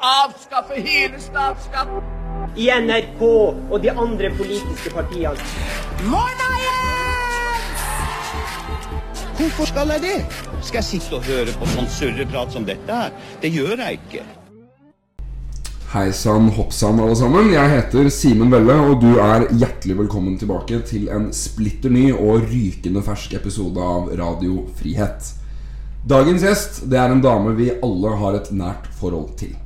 avskaffe hele statsskatten. I NRK og de andre politiske partiene. Morna, Jens! Hvorfor skal jeg det? Skal jeg sitte og høre på sånn surreprat som dette her? Det gjør jeg ikke. Hei sann, hopp sann, alle sammen. Jeg heter Simen Velle, og du er hjertelig velkommen tilbake til en splitter ny og rykende fersk episode av Radio Frihet. Dagens gjest det er en dame vi alle har et nært forhold til.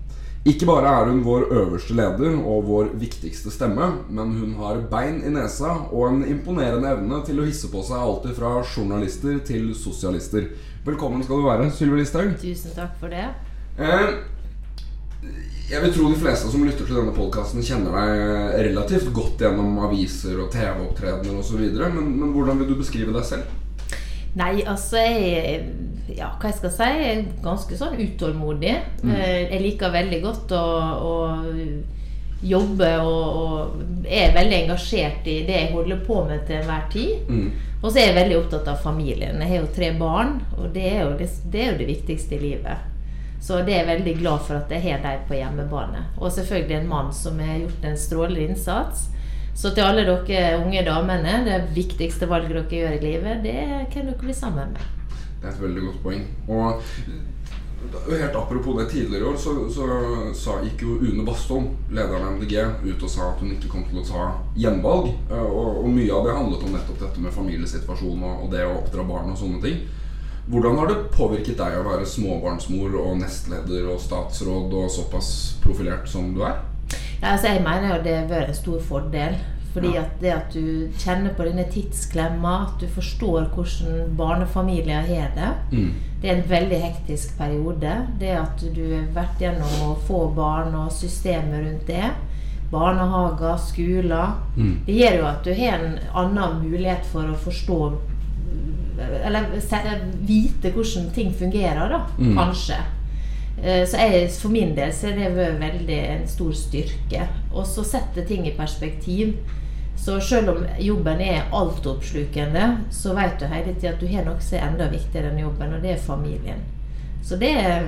Ikke bare er hun vår øverste leder og vår viktigste stemme, men hun har bein i nesa og en imponerende evne til å hisse på seg alt fra journalister til sosialister. Velkommen skal du være, Sylvi Listhaug. Tusen takk for det. Eh, jeg vil tro de fleste som lytter til denne podkasten, kjenner deg relativt godt gjennom aviser og TV-opptredener osv. Men, men hvordan vil du beskrive deg selv? Nei, altså jeg Ja, hva jeg skal si? Jeg er ganske sånn utålmodig. Mm. Eh, Jeg liker veldig godt å, å jobbe og, og er veldig engasjert i det jeg holder på med til enhver tid. Mm. Og så er jeg veldig opptatt av familien. Jeg har jo tre barn, og det er jo det, det, er jo det viktigste i livet. Så det er jeg veldig glad for at jeg har dem på hjemmebane. Og selvfølgelig en mann som har gjort en strålende innsats. Så til alle dere unge damene, det viktigste valget dere gjør i livet, det er hvem dere blir sammen med. Det er et veldig godt poeng. Og helt apropos det tidligere i år, så, så, så gikk jo Une Bastholm, lederen av MDG, ut og sa at hun ikke kom til å ta gjenvalg. Eh, Og, og mye av det handlet om nettopp dette med familiesituasjonen og, og det å oppdra barn og sånne ting. Hvordan har det påvirket deg å være småbarnsmor og nestleder og statsråd og såpass profilert som du er? Ja, altså jeg mener jo det har vært en stor fordel. Fordi Ja. at det at du kjenner på denne tidsklemma, at du forstår hvordan barnefamilier har det. Mm. Det er en veldig hektisk periode. Det at du har vært gjennom å få barn og systemet rundt det. Barnehager, skoler. Mm. Det gjør jo at du har en annen mulighet for å forstå Eller vite hvordan ting fungerer, da. Mm. Kanskje. Eh, Så jeg, for min del så har det vært veldig en stor styrke. Og så sette ting i perspektiv. Så selv om jobben er altoppslukende, så vet du hele tida at du har noe som er enda viktigere enn jobben, og det er familien. Så det er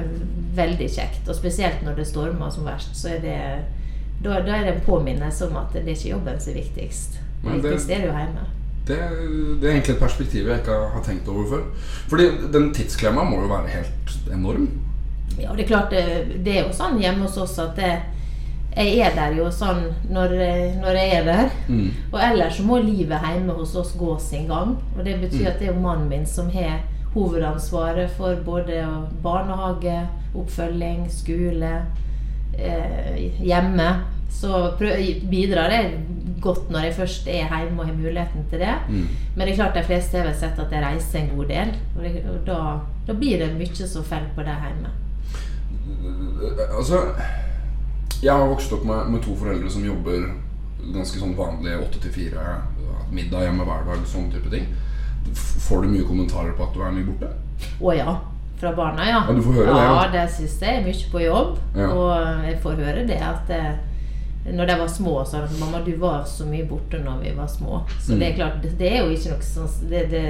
veldig kjekt. Og spesielt når det stormer som verst, så er det da, da er det en påminnelse om at det er ikke jobben som er viktigst. Det Men viktigste er det jo hjemme. Det, det er egentlig et perspektiv jeg ikke har tenkt over før. Fordi den tidsklemma må jo være helt enorm. Ja, det er klart det, det er jo sånn hjemme hos oss at det, jeg er der jo sånn når, når jeg er der. Mm. Og ellers så må livet hjemme hos oss gå sin gang. Og det betyr Mm. at det er jo mannen min som har hovedansvaret for både barnehage, oppfølging, skole, eh, hjemme. Så bidrar jeg godt når jeg først er hjemme og har muligheten til det. Mm. Men det er klart de fleste har sett at jeg reiser en god del. Og, det, og da, da blir det mye som faller på det hjemme. Altså Jeg har vokst opp med, med to foreldre som jobber ganske sånn vanlig 8 til 4. Middag hjemme hver dag, sånne type ting. Får du mye kommentarer på at du er mye borte? Å ja. Fra barna, ja. Ja, du får høre det, ja. Ja, det syns jeg er mye på jobb. Ja. Og jeg får høre det at eh, når de var små, sa de mamma, du var så mye borte når vi var små. Så Mm. det er klart, det, det er jo ikke noe sånn Det, det,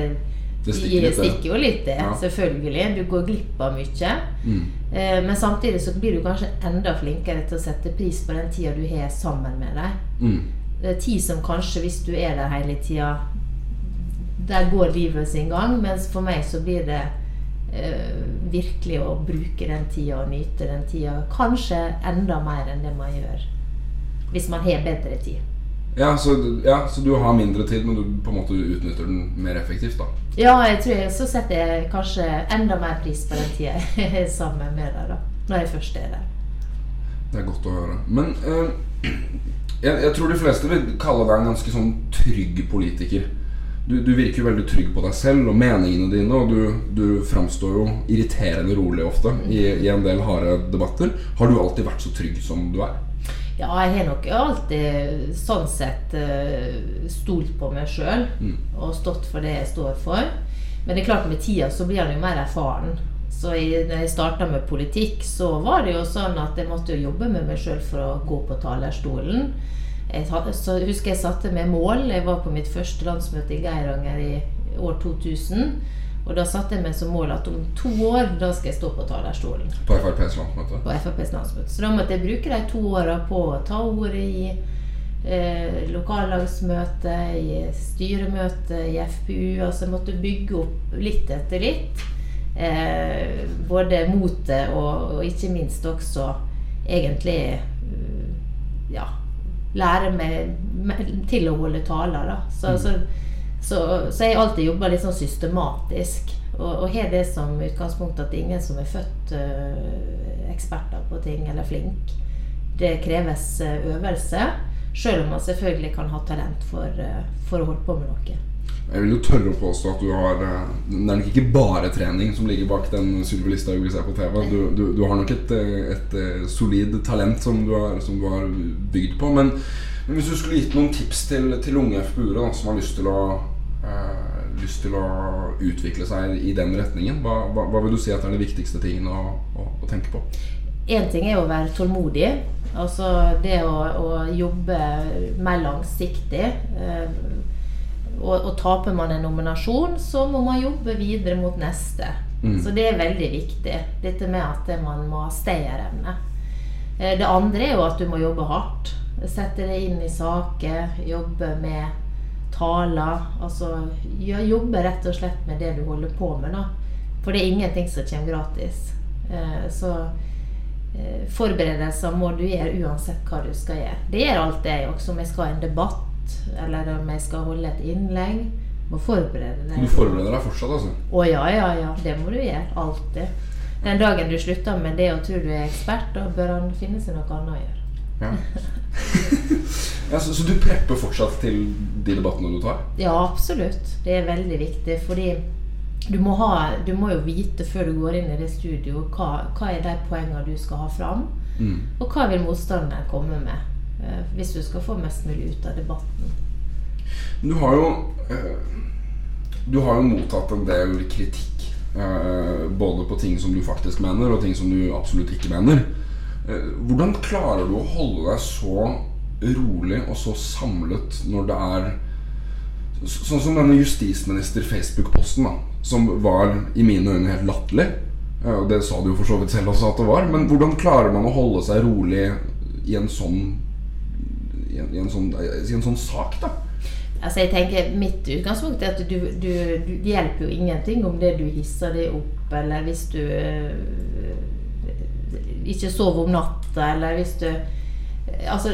Det stikker det stikker jo litt, det. Ja. Selvfølgelig. Du går glipp av mye. Mm. Eh, men samtidig så blir du kanskje enda flinkere til å sette pris på den tida du har sammen med dem. Mm. Tid som kanskje, hvis du er der hele tida Der går livet sin gang. Mens for meg så blir det eh, virkelig å bruke den tida og nyte den tida. Kanskje enda mer enn det man gjør hvis man har bedre tid. Ja, så, ja, så du har mindre tid, men du på en måte utnytter den mer effektivt, da. Ja, jeg tror jeg, så setter jeg kanskje enda mer pris på den tida jeg er sammen med deg, da. Når jeg først er der. Det er godt å høre. Men eh, jeg, jeg tror de fleste vil kalle deg en ganske sånn trygg politiker. Du, du virker jo veldig trygg på deg selv og meningene dine, og du, du framstår jo irriterende rolig ofte i, i en del harde debatter. Har du alltid vært så trygg som du er? Ja, jeg har nok alltid sånn sett eh, stolt på meg sjøl Mm. og stått for det jeg står for. Men det er klart med tida så blir han jo mer erfaren. Så i, når jeg starta med politikk, så var det jo sånn at jeg måtte jo jobbe med meg sjøl for å gå på talerstolen. Jeg hadde- så husker jeg satte meg mål. Jeg var på mitt første landsmøte i Geiranger i år 2000. Og da satte jeg meg som mål at om to år da skal jeg stå på talerstolen På FrPs landsmøte. på FrPs landsmøte. Så da måtte jeg bruke de to åra på å ta ordet i eh, lokallagsmøte, i styremøte, i FPU. Altså jeg måtte bygge opp litt etter litt. Eh, både motet og, og ikke minst også egentlig eh, ja, lære meg til å holde taler. Da. Så, så, så, så jeg har alltid jobba litt sånn systematisk. Og, og har det som utgangspunkt at ingen som er født uh, eksperter på ting eller flink. Det kreves uh, øvelse. Selv om man selvfølgelig kan ha talent for, uh, for å holde på med noe. Jeg vil jo tørre å påstå at du har Det er nok ikke bare trening som ligger bak den Sylvi vi ser på TV. Du, du, du har nok et, et, et solid talent som du har, som du har bygd på. Men, men hvis du skulle gitt noen tips til, til unge FPU-ere som har lyst til å lyst til å utvikle seg i den retningen, hva, hva, hva vil du si at er de viktigste tingene å, å, å tenke på? Én ting er å være tålmodig. Altså det å, å jobbe mer langsiktig. Eh, og, og taper man en nominasjon, så må man jobbe videre mot neste. Mm. Så det er veldig viktig. Dette med at man må ha stayerevne. Eh, Det andre er jo at du må jobbe hardt. Sette deg inn i saker, jobbe med taler. Altså jobbe rett og slett med det du holder på med, da. For det er ingenting som kommer gratis. Eh, Så eh, forberedelser må du gjøre uansett hva du skal gjøre. Det gjør alt det også, om jeg skal ha en debatt, eller om jeg skal holde et innlegg. Må forberede Du forbereder deg fortsatt, altså? Å ja, ja, ja. Det må du gjøre. Alltid. Den dagen du slutter med det og tror du er ekspert, da bør han finne seg noe annet å gjøre. Ja. ja, så, så du prepper fortsatt til de debattene du tar? Ja, absolutt. Det er veldig viktig, fordi du må, ha, du må jo vite før du går inn i det studio, hva, hva er de poengene du skal ha fram, Mm. og hva vil motstanderen komme med, eh, hvis du skal få mest mulig ut av debatten. Du har jo eh, Du har jo mottatt en del kritikk. eh, både på ting som du faktisk mener, og ting som du absolutt ikke mener. Eh, hvordan klarer du å holde deg så rolig og så samlet når det er Sånn som denne justisminister-Facebook-posten, da. Som var i mine øyne helt latterlig. Eh, Og det sa du jo for så vidt selv også at det var. Men hvordan klarer man å holde seg rolig i en sånn i en, i en, sånn, i en sånn sak, da? Altså jeg tenker Mitt utgangspunkt er at du, du, du, hjelper jo ingenting om det du hisser deg opp, eller hvis du øh, ikke sover om natta, eller hvis du Altså,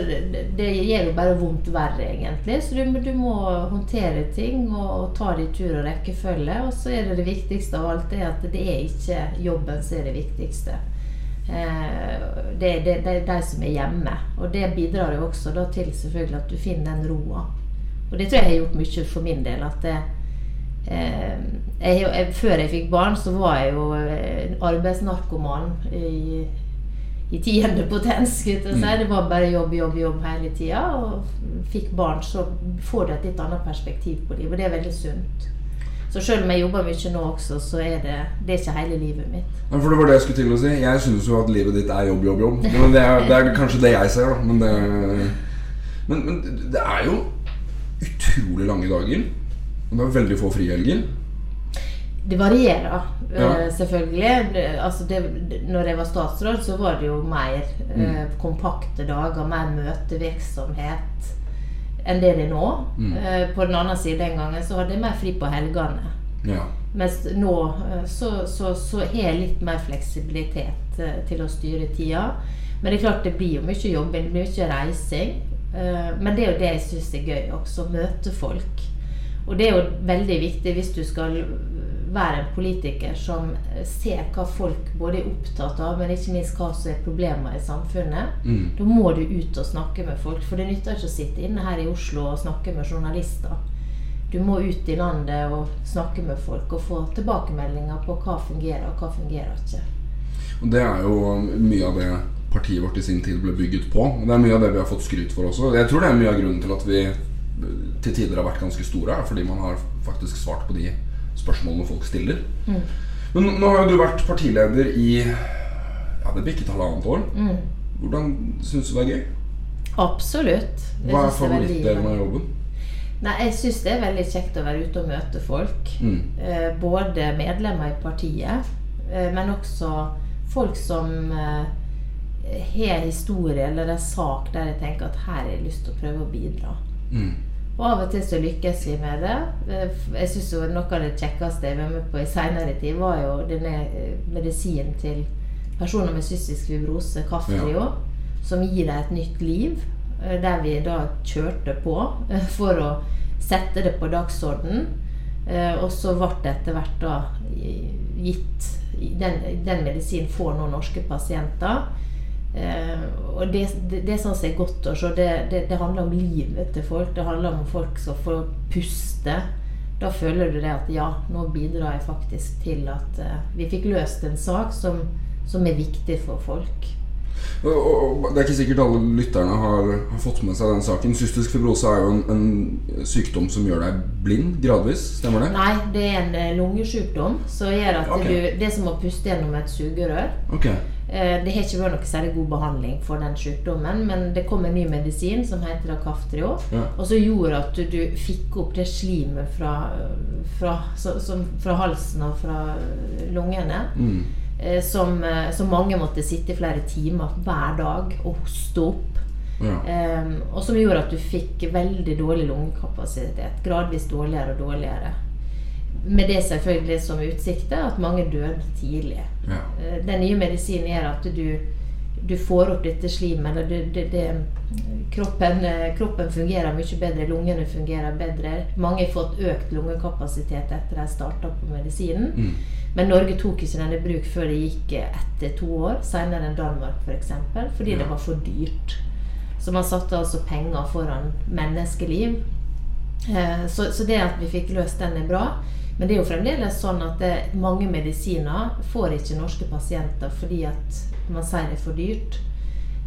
det, gjør jo bare vondt verre, egentlig. Så du, du må håndtere ting og, og ta det i tur og rekkefølge. Og så er det det viktigste av alt det at det er ikke jobben som er det viktigste. Eh, det, det, det er de som er hjemme. Og det bidrar jo også da til selvfølgelig at du finner den roa. Og det tror jeg har gjort mye for min del. At det, jeg, jeg, før jeg fikk barn, så var jeg jo eh, arbeidsnarkoman i, i tiende potens. si. Det var bare jobb, jobb, jobb hele tida. Og fikk barn, så får du et litt annet perspektiv på livet. Og det er veldig sunt. Så selv om jeg jobber mye nå også, så er det, det er ikke hele livet mitt. Ja, for det var det jeg skulle til å si. Jeg syns jo at livet ditt er jobb, jobb, jobb. Men det er, det er kanskje det jeg ser, da. Men det, men, men det er jo utrolig lange dager. Og det var veldig få frihelger. Det varierer, eh, Ja. selvfølgelig. Altså det, når jeg var statsråd, så var det jo mer mm. kompakte dager, mer møtevirksomhet enn det det er nå. Mm. Eh, på den andre siden den gangen så hadde jeg mer fri på helgene. Ja. Mens nå eh, så, så, så har jeg litt mer fleksibilitet eh, til å styre tida. Men det er klart det blir jo mye jobbing, det blir mye reising. Eh, Men det er jo det jeg syns er gøy også, møte folk. Og det er jo veldig viktig hvis du skal være en politiker som ser hva folk både er opptatt av, men ikke minst hva som er problemer i samfunnet. Mm. Da må du ut og snakke med folk, for det nytter ikke å sitte inne her i Oslo og snakke med journalister. Du må ut i landet og snakke med folk og få tilbakemeldinger på hva fungerer og hva fungerer ikke. Og det er jo mye av det partiet vårt i sin tid ble bygget på. Og det er mye av det vi har fått skryt for også. Jeg tror det er mye av grunnen til at vi til tider har vært ganske store, fordi man har faktisk svart på de spørsmålene folk stiller. Men nå har jo du vært partileder i ja, det bikket halvannet år. Hvordan syns du det er gøy? Absolutt. Det Hva er favorittdelen av jobben? Nei, jeg syns det er veldig kjekt å være ute og møte folk. Mm. Eh, både medlemmer i partiet, eh, men også folk som eh, har historie eller en sak der jeg tenker at her har jeg lyst til å prøve å bidra. Mm. Og av og til så lykkes vi med det. Eh, Jeg synes jo Noe av det kjekkeste jeg var med på i seinere tid, var jo denne eh, medisinen til personer med cystisk fibrose, Kaftrio, som gir deg et nytt liv. eh, Der vi da kjørte på for å sette det på dagsorden. Eh, Og så ble det etter hvert da gitt Den, den medisinen får nå norske pasienter. Eh, og det, det, det som er godt å se, det, det, det handler om livet til folk. Det handler om folk som får puste. Da føler du det at ja, nå bidrar jeg faktisk til at eh, vi fikk løst en sak som, som er viktig for folk. Og, Det er ikke sikkert alle lytterne har, har fått med seg den saken. Cystisk fibrose er jo en, en sykdom som gjør deg blind gradvis. Stemmer det? Nei, det er en eh, lungesykdom som gjør at okay. du Det er som å puste gjennom et sugerør. Ok. Eh, Det har ikke vært noe særlig god behandling for den sykdommen, men det kom en ny medisin som heter Kaftrio, Ja. og som gjorde at du, du fikk opp det slimet fra, fra, så, som, fra halsen og fra lungene. Mm. eh, Som, eh, som mange måtte sitte i flere timer hver dag og hoste opp. Ja. Um, og som gjorde at du fikk veldig dårlig lungekapasitet. Gradvis dårligere og dårligere. Med det selvfølgelig som utsikter at mange døde tidlig. Ja. Eh, Den nye medisinen gjør at du, du får opp dette slimet. Eller det, det, kroppen, eh, kroppen fungerer mye bedre, lungene fungerer bedre. Mange har fått økt lungekapasitet etter de starta på medisinen. Mm. Men Norge tok ikke den i bruk før det gikk etter to år, senere enn Danmark f.eks. For eksempel, fordi Ja. det var for dyrt. Så man satte altså penger foran menneskeliv. Eh, Så, så det at vi fikk løst den, er bra. Men det er jo fremdeles sånn at det, mange medisiner får ikke norske pasienter fordi at man sier det er for dyrt.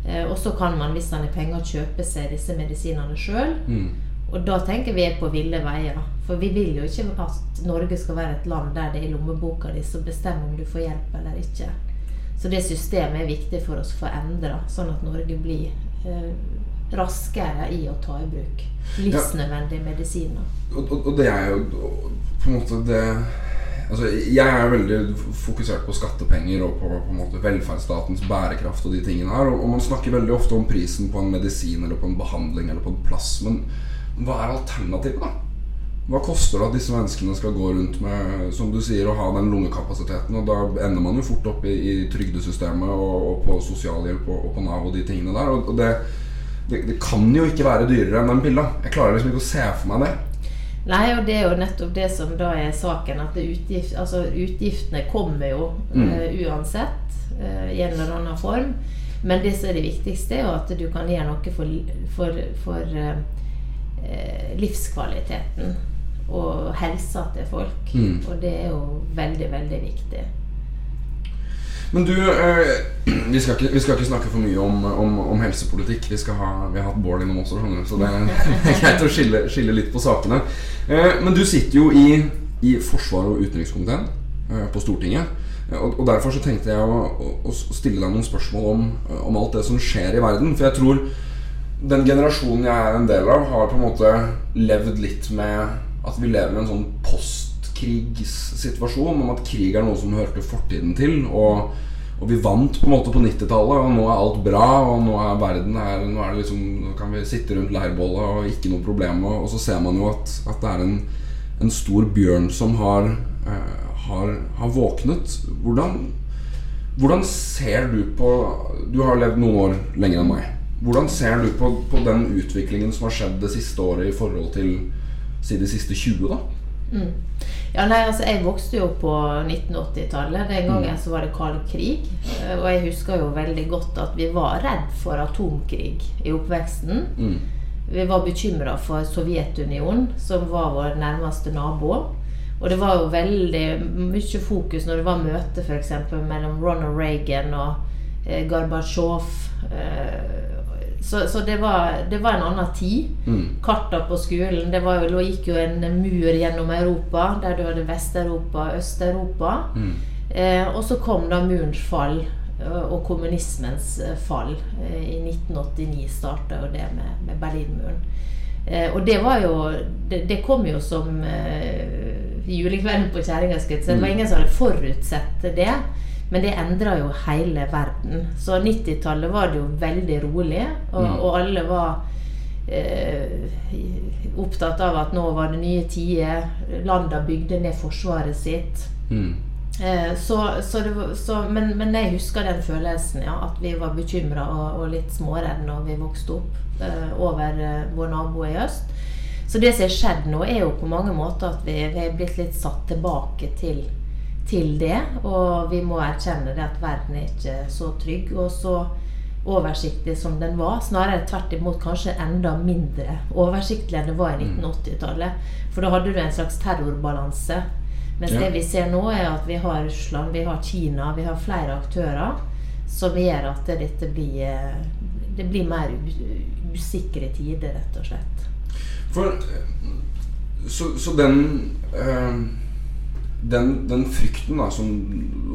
Eh, Og så kan man, hvis man har penger, kjøpe seg disse medisinene sjøl. Mm. Og da tenker vi på ville veier. For vi vil jo ikke at Norge skal være et land der det er i lommeboka di som bestemmer om du får hjelp eller ikke. Så det systemet er viktig for oss å få endra, sånn at Norge blir eh, raskere i å ta i bruk livsnødvendige medisiner. Og, og, og det er jo på en måte det Altså, jeg er veldig fokusert på skattepenger og på, på velferdsstatens bærekraft og de tingene her. Og, man snakker veldig ofte om prisen på en medisin eller på en behandling eller på en plass. Men hva er alternativet, da? Hva koster det at disse menneskene skal gå rundt med som du sier, å ha den lungekapasiteten? Og da ender man jo fort opp i, i trygdesystemet og, og på sosialhjelp og, og på Nav og de tingene der. Og det, det, det kan jo ikke være dyrere enn den pilla. Jeg klarer liksom ikke å se for meg det. Nei, og det er jo nettopp det som da er saken. At utgift, altså utgiftene kommer jo Mm. uh, uansett uh, i en eller annen form. Men det som er det viktigste, er jo at du kan gjøre noe for, for, for uh, livskvaliteten og helsa til folk. Mm. Og det er jo veldig, veldig viktig. Men du, eh, vi, skal ikke, vi skal ikke snakke for mye om, om, om helsepolitikk. Vi, ha, vi har hatt Bård innom også, skjønner så det er greit å skille, skille litt på sakene. Eh, men du sitter jo i, i forsvar- og utenrikskomiteen eh, på Stortinget. Og, og Derfor så tenkte jeg å, å, å stille deg noen spørsmål om, om alt det som skjer i verden. For jeg tror den generasjonen jeg er en del av, har på en måte levd litt med at vi lever i en sånn postkrigssituasjon om at krig er noe som hørte fortiden til. Og, og vi vant på en måte på 90-tallet, og nå er alt bra. Og nå er verden her Nå, liksom, nå kan vi sitte rundt leirbålet og ikke noe problem. Og, så ser man jo at, at det er en, en stor bjørn som har, eh, har, har våknet. Hvordan, hvordan ser du på Du har levd noen år lenger enn meg. Hvordan ser du på, på den utviklingen som har skjedd det siste året i forhold til si de siste 20, da? Ja, nei, altså Jeg vokste jo på 1980-tallet. Den gangen så var det kald krig. Eh, Og jeg husker jo veldig godt at vi var redd for atomkrig i oppveksten. Mm. Vi var bekymra for Sovjetunionen, som var vår nærmeste nabo. Og det var jo veldig mye fokus når det var møte f.eks. mellom Ronald Reagan og eh, Gorbatsjov. Eh, så så det, var, det var en annen tid. Mm. Karta på skolen Det var jo, gikk jo en mur gjennom Europa, der du hadde Vest-Europa Øst-Europa. Mm. Eh, og så kom da murens fall eh, og kommunismens eh, fall. Eh, I 1989 starta jo det med, med Berlinmuren. Eh, og det var jo Det, det kom jo som eh, julekvelden på kjerringa. Det var ingen som hadde forutsett det. Men det endra jo hele verden. Så 90-tallet var det jo veldig rolig, og, Mm. og alle var eh, opptatt av at nå var det nye tider. Landa bygde ned forsvaret sitt. Mm. Eh, så, så det var, så, men, men jeg husker den følelsen, ja. At vi var bekymra og, og litt småredde når vi vokste opp eh, over eh, vår nabo i øst. Så det som har skjedd nå, er jo på mange måter at vi, vi er blitt litt satt tilbake til, til det. Og vi må erkjenne det at verden er ikke så trygg og så oversiktlig som den var. Snarere tvert imot kanskje enda mindre oversiktlig enn det var i 1980-tallet. For da hadde du en slags terrorbalanse. Mens Ja. det vi ser nå, er at vi har Russland, vi har Kina, vi har flere aktører som gjør at dette blir Det blir mer usikre tider, rett og slett. For eh, Så, så den eh, den, den frykten da som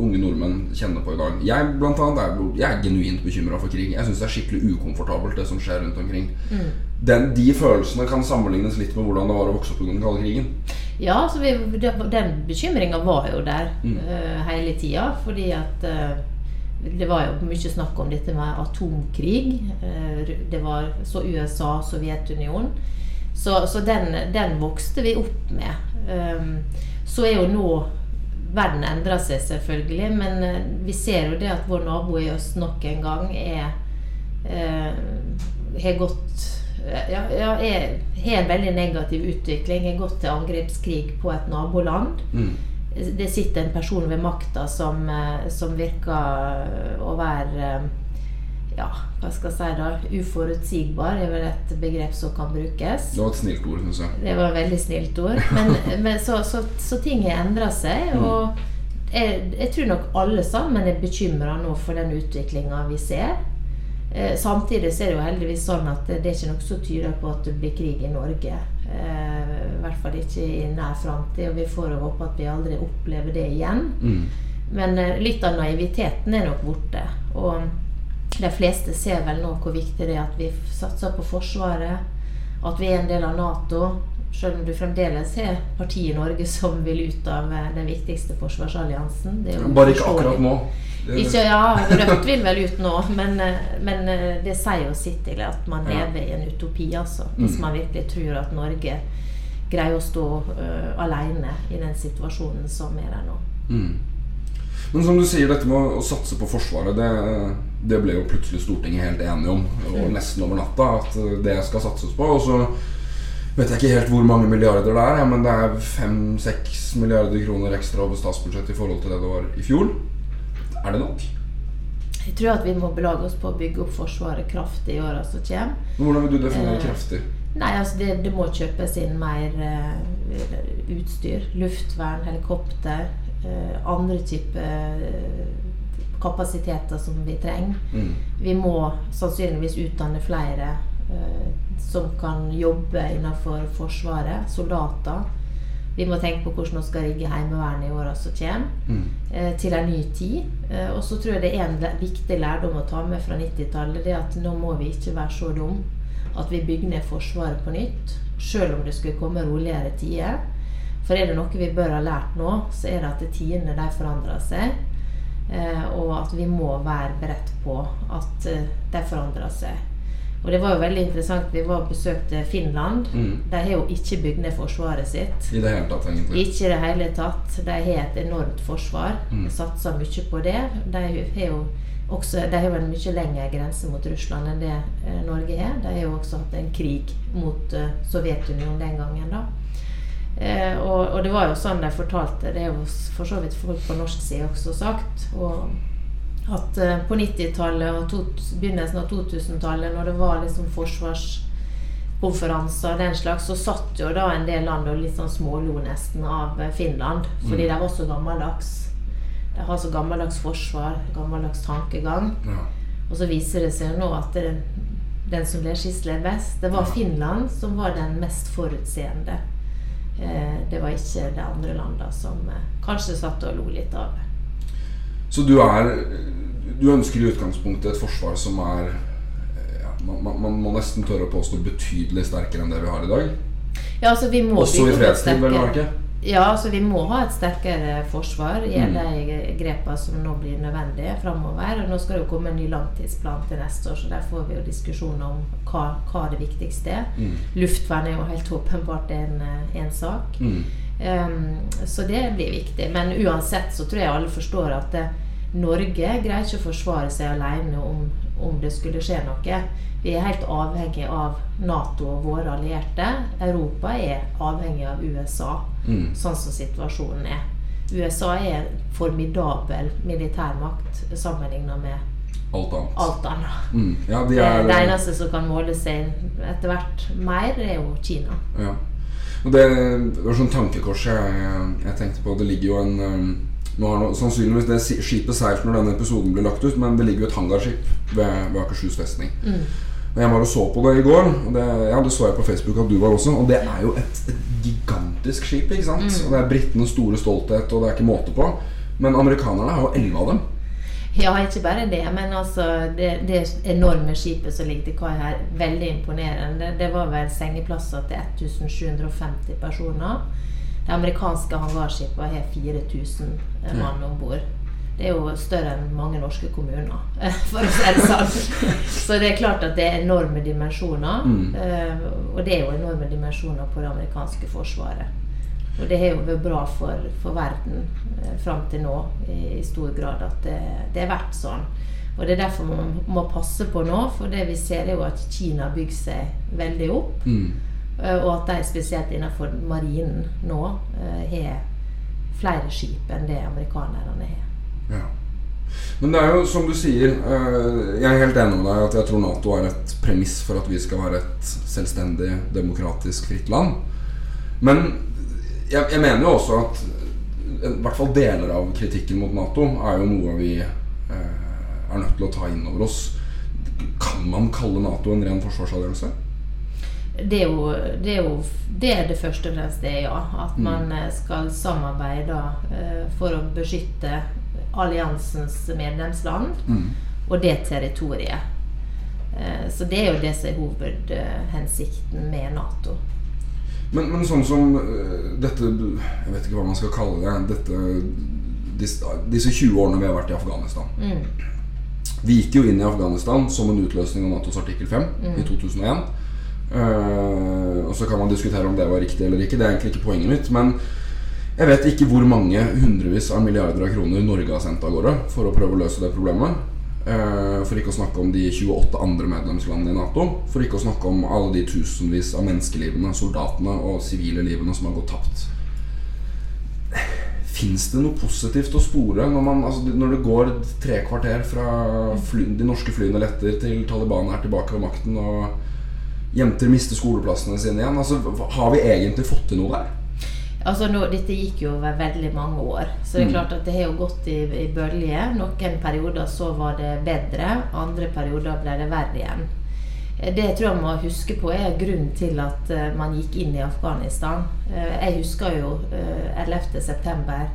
unge nordmenn kjenner på i dag Jeg blant annet er, jeg er genuint bekymra for krig. Jeg syns det er skikkelig ukomfortabelt, det som skjer rundt omkring. Den, de følelsene kan sammenlignes litt med hvordan det var å vokse opp under den kalde krigen. Ja, så vi, den bekymringa var jo der Mm. uh, hele tida. Fordi at uh, det var jo mye snakk om dette med atomkrig. Uh, det var så USA, Sovjetunionen. Så, så den, den vokste vi opp med. Um, så er jo nå Verden endrer seg selvfølgelig, men eh, vi ser jo det at vår nabo i øst nok en gang er eh, har gått ja, ja, er, har en veldig negativ utvikling. Har gått til angrepskrig på et naboland. Mm. Det sitter en person ved makta som, eh, som virker å være eh, ja, hva skal jeg si da, uforutsigbar er vel et begrep som kan brukes. Det var et snilt ord, syns jeg. Det var et veldig snilt ord. Men, men så, så, så ting har endra seg. Og jeg, jeg tror nok alle sammen er bekymra nå for den utviklinga vi ser. Eh, samtidig så er det jo heldigvis sånn at det er ikke noe som tyder på at det blir krig i Norge. Eh, I hvert fall ikke i nær framtid, og vi får jo håpe at vi aldri opplever det igjen. Mm. Men eh, litt av naiviteten er nok borte. Og de fleste ser vel nå hvor viktig det er at vi satser på Forsvaret. At vi er en del av Nato. Selv om du fremdeles har partiet i Norge som vil ut av eh, den viktigste forsvarsalliansen. Bare ikke akkurat nå. Ikke, ja, Rødt vil vel ut nå, men, eh, men eh, det sier jo sitt til at man lever i en utopi, altså. Hvis Mm. man virkelig tror at Norge greier å stå uh, alene i den situasjonen som er der nå. Mm. Men som du sier, dette med å, satse på Forsvaret, det, det ble jo plutselig Stortinget helt enige om. Og Mm. nesten over natta at eh, det skal satses på. Og så vet jeg ikke helt hvor mange milliarder det er, ja, men det er fem-seks milliarder kroner ekstra over statsbudsjettet i forhold til det det var i fjor. Er det nok? Jeg tror at vi må belage oss på å bygge opp Forsvaret kraftig i åra som kommer. Hvordan vil du definere Eh, kraftig? Nei, altså det, det må kjøpes inn mer uh, utstyr. Luftvern, helikopter. Eh, andre typer eh, kapasiteter som vi trenger. Mm. Vi må sannsynligvis utdanne flere eh, som kan jobbe innenfor Forsvaret. Soldater. Vi må tenke på hvordan vi skal rigge Heimevernet i åra som kommer. Mm. eh, til en ny tid. Eh, og så tror jeg det er en viktig lærdom å ta med fra 90-tallet. Det at nå må vi ikke være så dum at vi bygger ned Forsvaret på nytt. Selv om det skulle komme roligere tider. For er det noe vi bør ha lært nå, så er det at tidene de forandrer seg. Eh, og at vi må være beredt på at eh, de forandrer seg. Og det var jo veldig interessant. Vi var og besøkte Finland. Mm. De har jo ikke bygd ned forsvaret sitt. I det hele tatt, egentlig. Ikke i det hele tatt. De har et enormt forsvar. Mm. Satser mye på det. De har jo også de har en mye lengre grense mot Russland enn det eh, Norge har. De har jo også hatt en krig mot Sovjetunionen den gangen. da. Eh, og, og det var jo sånn de fortalte, det er jo for så vidt folk på norsk side også sagt, og at eh, på 90-tallet og to, begynnelsen av 2000-tallet, når det var liksom forsvarskonferanser og den slags, så satt jo da en del land og litt sånn smålo nesten av eh, Finland, fordi Mm. de var så gammeldags. De har så gammeldags forsvar, gammeldags tankegang. Ja. Og så viser det seg nå at det, den som ble skislet best, det var. Finland som var den mest forutseende. Eh, det var ikke de andre landene som eh, kanskje satt og lo litt av det. Så du er Du ønsker i utgangspunktet et forsvar som er ja, man, man, må nesten tørre å påstå betydelig sterkere enn det vi har i dag. Ja, altså vi må Også i fredstid, vel å merke. Ja, altså vi må ha et sterkere forsvar i Mm. de grepene som nå blir nødvendige framover. Nå skal det jo komme en ny langtidsplan til neste år, så der får vi jo diskusjon om hva, hva det viktigste er. Mm. Luftvern er jo helt åpenbart en, eh, en sak. Mm. Um, så det blir viktig. Men uansett så tror jeg alle forstår at det, Norge greier ikke å forsvare seg alene om, om det skulle skje noe. Vi er helt avhengig av Nato og våre allierte. Europa er avhengig av USA, Mm. sånn som situasjonen er. USA er en formidabel militærmakt sammenlignet med Alt annet. alt annet. Mm. Ja, de Det, er det eneste som kan måle seg etter hvert mer, er jo Kina. Ja. Og det, det var sånn tankekors jeg, jeg tenkte på. Det ligger jo en um, nå har noe, Sannsynligvis det skipet seilt når denne episoden blir lagt ut, men det ligger jo et hangarskip ved, ved Akershus festning. Og Jeg var og så på det i går, og det, ja, det så jeg på Facebook at du var også. Og det er jo et, et gigantisk skip. ikke sant? Og Det er britenes store stolthet, og det er ikke måte på. Men amerikanerne har jo elleve av dem. Ja, ikke bare det, men altså det, det enorme skipet som ligger til kai her, veldig imponerende. Det var vel sengeplasser til 1750 personer. De amerikanske hangarskipet har 4000 mann om bord. Det er jo større enn mange norske kommuner, for å si det sånn. Så det er klart at det er enorme dimensjoner. Mm. eh, Og det er jo enorme dimensjoner på det amerikanske forsvaret. Og det har jo vært bra for, for verden eh, fram til nå i, i stor grad at det, det er vært sånn. Og det er derfor man må passe på nå, for det vi ser er jo at Kina bygger seg veldig opp. Mm. Eh, Og at de spesielt innenfor marinen nå eh, har flere skip enn det amerikanerne har. Ja. Men det er jo som du sier eh, Jeg er helt enig med deg at jeg tror Nato er et premiss for at vi skal være et selvstendig, demokratisk, fritt land. Men jeg, jeg mener jo også at i hvert fall deler av kritikken mot Nato er jo noe vi er nødt til å ta inn over oss. Kan man kalle Nato en ren forsvarsallianse? Det er, jo, det er jo det er det første og fremst det, ja. At man eh, skal samarbeide eh, for å beskytte alliansens medlemsland Mm. og det territoriet. Eh, Så det er jo det som er hovedhensikten med Nato. Men, men sånn som dette Jeg vet ikke hva man skal kalle det. Dette, disse, disse 20 årene vi har vært i Afghanistan. Mm. Vi gikk jo inn i Afghanistan som en utløsning av Natos artikkel 5 Mm. i 2001. Eh, og så kan man diskutere om det var riktig eller ikke. Det er egentlig ikke poenget mitt. Men jeg vet ikke hvor mange hundrevis av milliarder av kroner Norge har sendt av gårde for å prøve å løse det problemet. Uh, for ikke å snakke om de 28 andre medlemslandene i Nato. For ikke å snakke om alle de tusenvis av menneskelivene, soldatene og sivile livene som har gått tapt. Fins det noe positivt å spore når, man, altså, når det går tre kvarter fra fly, de norske flyene letter til Taliban er tilbake ved makten og jenter mister skoleplassene sine igjen? Altså, har vi egentlig fått til noe der? Altså nå, Dette gikk jo over veldig mange år, så det er Mm. klart at det har jo gått i, i bølger. Noen perioder så var det bedre, andre perioder ble det verre igjen. Eh, Det jeg tror jeg må huske på, er grunnen til at eh, man gikk inn i Afghanistan. Eh, jeg husker jo eh, 11. september,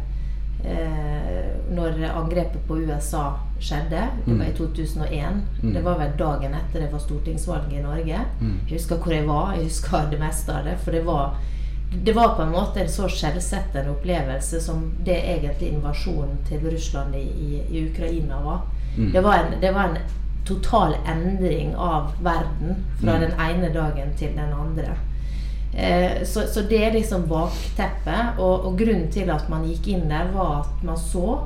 når angrepet på USA skjedde. Det var i 2001. Mm. Det var vel dagen etter det var stortingsvalget i Norge. Mm. Jeg husker hvor jeg var, jeg husker det meste av det. For det var, det var på en måte en så skjellsettende opplevelse som det egentlig invasjonen til Russland i, i, i Ukraina var. Mm. Det, var en, det var en total endring av verden fra Mm. den ene dagen til den andre. Eh, så, så det er liksom bakteppet. Og, og grunnen til at man gikk inn der, var at man så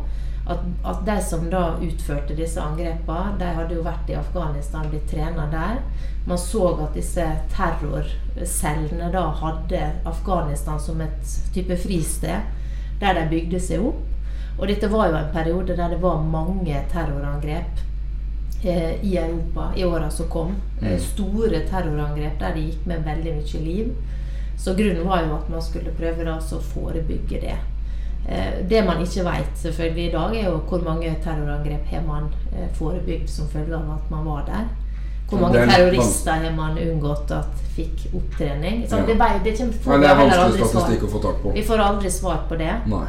at, at de som da utførte disse angrepene, de hadde jo vært i Afghanistan, blitt trena der. Man så at disse terrorcellene da hadde Afghanistan som et type fristed der de bygde seg opp. Og dette var jo en periode der det var mange terrorangrep eh, i Europa i åra som kom. Eh, Mm. store terrorangrep der det gikk med veldig mye liv. Så grunnen var jo at man skulle prøve da å forebygge det. Eh, det man ikke vet selvfølgelig i dag, er jo hvor mange terrorangrep har man eh, forebygd som følge av at man var der. Hvor mange er terrorister har man unngått at fikk opptrening? Så Ja. det, vei- det Nei, det er vanskelig statistikk å få tak på. Vi får aldri svar på det. Nei.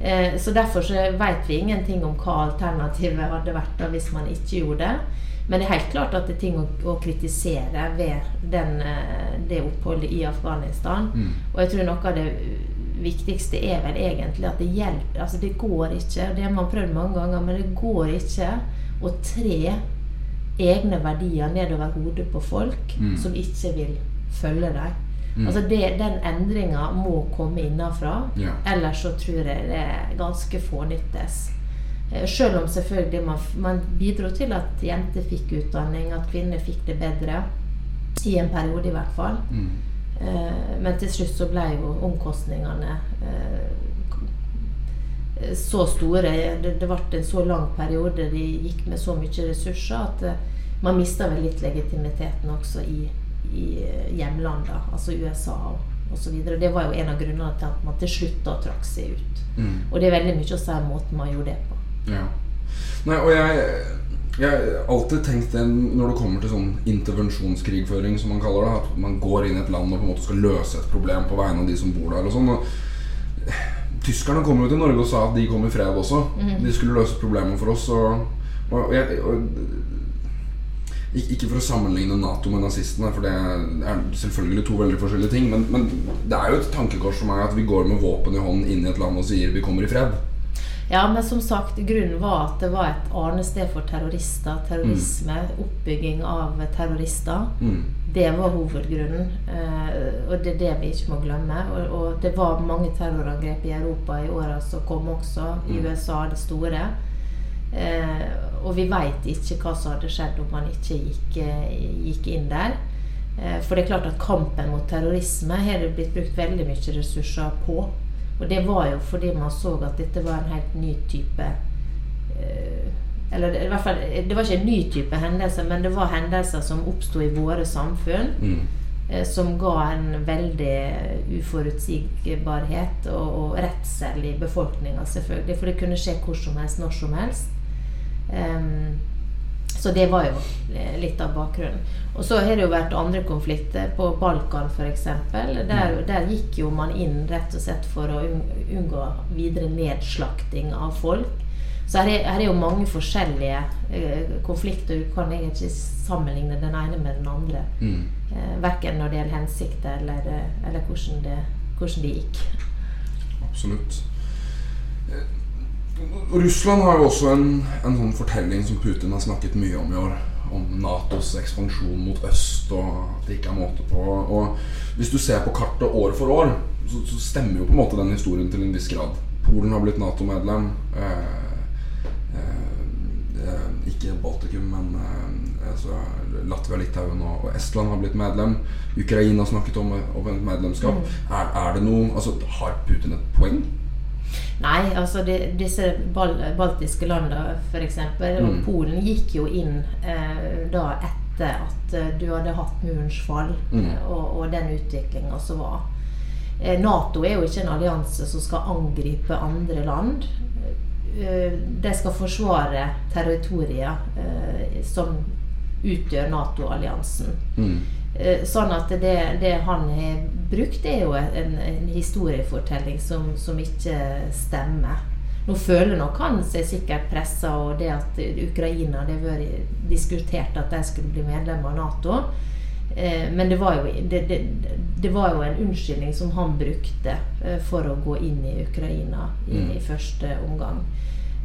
Eh, Så derfor så vet vi ingenting om hva alternativet hadde vært da hvis man ikke gjorde det. Men det er helt klart at det er ting å, å kritisere ved den, eh, det oppholdet i Afghanistan. Mm. Og jeg tror noe av det viktigste er vel egentlig at det hjelper Altså, det går ikke, det har man prøvd mange ganger, men det går ikke å tre egne verdier nedover hodet på folk Mm. som ikke vil følge dem. Mm. Altså det, den endringa må komme innenfra, Ja. ellers så tror jeg det er ganske fånyttes. Eh, Selv om selvfølgelig man, man bidro til at jenter fikk utdanning, at kvinner fikk det bedre. I en periode, i hvert fall. Mm. Eh, Men til slutt så ble jo omkostningene eh, så store. Det, det ble en så lang periode de gikk med så mye ressurser at eh, man mista vel litt legitimiteten også i, i hjemlandene, altså USA og osv. Det var jo en av grunnene til at man til slutt da trakk seg ut. Mm. Og det er veldig mye å si om måten man gjorde det på. Ja. Nei, og jeg jeg har alltid tenkt det når det kommer til sånn intervensjonskrigføring, som man kaller det. At man går inn i et land og på en måte skal løse et problem på vegne av de som bor der. og sånn. Og tyskerne kom jo til Norge og sa at de kom i fred også. De skulle løse problemer for oss. Og, og, jeg, og Ikke for å sammenligne Nato med nazistene, for det er selvfølgelig to veldig forskjellige ting. Men, men det er jo et tankekors for meg at vi går med våpen i hånden inn i et land og sier vi kommer i fred. Ja, men som sagt, grunnen var at det var et arnested for terrorister. Terrorisme, oppbygging av terrorister. Mm. Det var hovedgrunnen, eh, og det er det vi ikke må glemme. Og, og det var mange terrorangrep i Europa i åra som kom også, i Mm. USA det store. Eh, og vi veit ikke hva som hadde skjedd om man ikke gikk, eh, gikk inn der. Eh, for det er klart at kampen mot terrorisme har det blitt brukt veldig mye ressurser på. Og det var jo fordi man så at dette var en helt ny type eh, Eller i hvert fall, det var ikke en ny type hendelse, men det var hendelser som oppsto i våre samfunn. Mm. eh, Som ga en veldig uforutsigbarhet og, og redsel i befolkninga, selvfølgelig. For det kunne skje hvor som helst, når som helst. Em, så det var jo litt av bakgrunnen. Og så har det jo vært andre konflikter, på Balkan f.eks. Der, der gikk jo man inn rett og slett for å unngå videre nedslakting av folk. Så her er, her er jo mange forskjellige eh, konflikter. Du kan egentlig ikke sammenligne den ene med den andre. Mm. Eh, verken når det gjelder hensikter eller, eh, eller hvordan, det, hvordan det gikk. Absolutt. Eh, Russland har jo også en, en sånn fortelling som Putin har snakket mye om i år. Om Natos ekspansjon mot øst, og at det ikke er måte på. Og hvis du ser på kartet år for år, så, så stemmer jo på en måte den historien til en viss grad. Polen har blitt Nato-medlem. Eh, eh, eh, ikke Baltikum, men eh, altså Latvia, Litauen og, og Estland har blitt medlem. Ukraina har snakket om, om et medlemskap. Er, er det noe altså, Har Putin et poeng? Nei, altså de, disse bal baltiske landene f.eks. og Mm. Polen gikk jo inn eh, da etter at eh, du hadde hatt murens fall Mm. eh, og, og den utviklinga som var. Eh, Nato er jo ikke en allianse som skal angripe andre land. Eh, de skal forsvare territorier eh, som utgjør Nato-alliansen. Mm. Eh, Sånn at det, det han har brukt, er jo en, en historiefortelling som, som ikke stemmer. Nå føler nok han seg sikkert pressa, og det at Ukraina Det har vært diskutert at de skulle bli medlem av Nato. Eh, Men det var, jo, det, det, det var jo en unnskyldning som han brukte eh, for å gå inn i Ukraina i, Mm. i første omgang.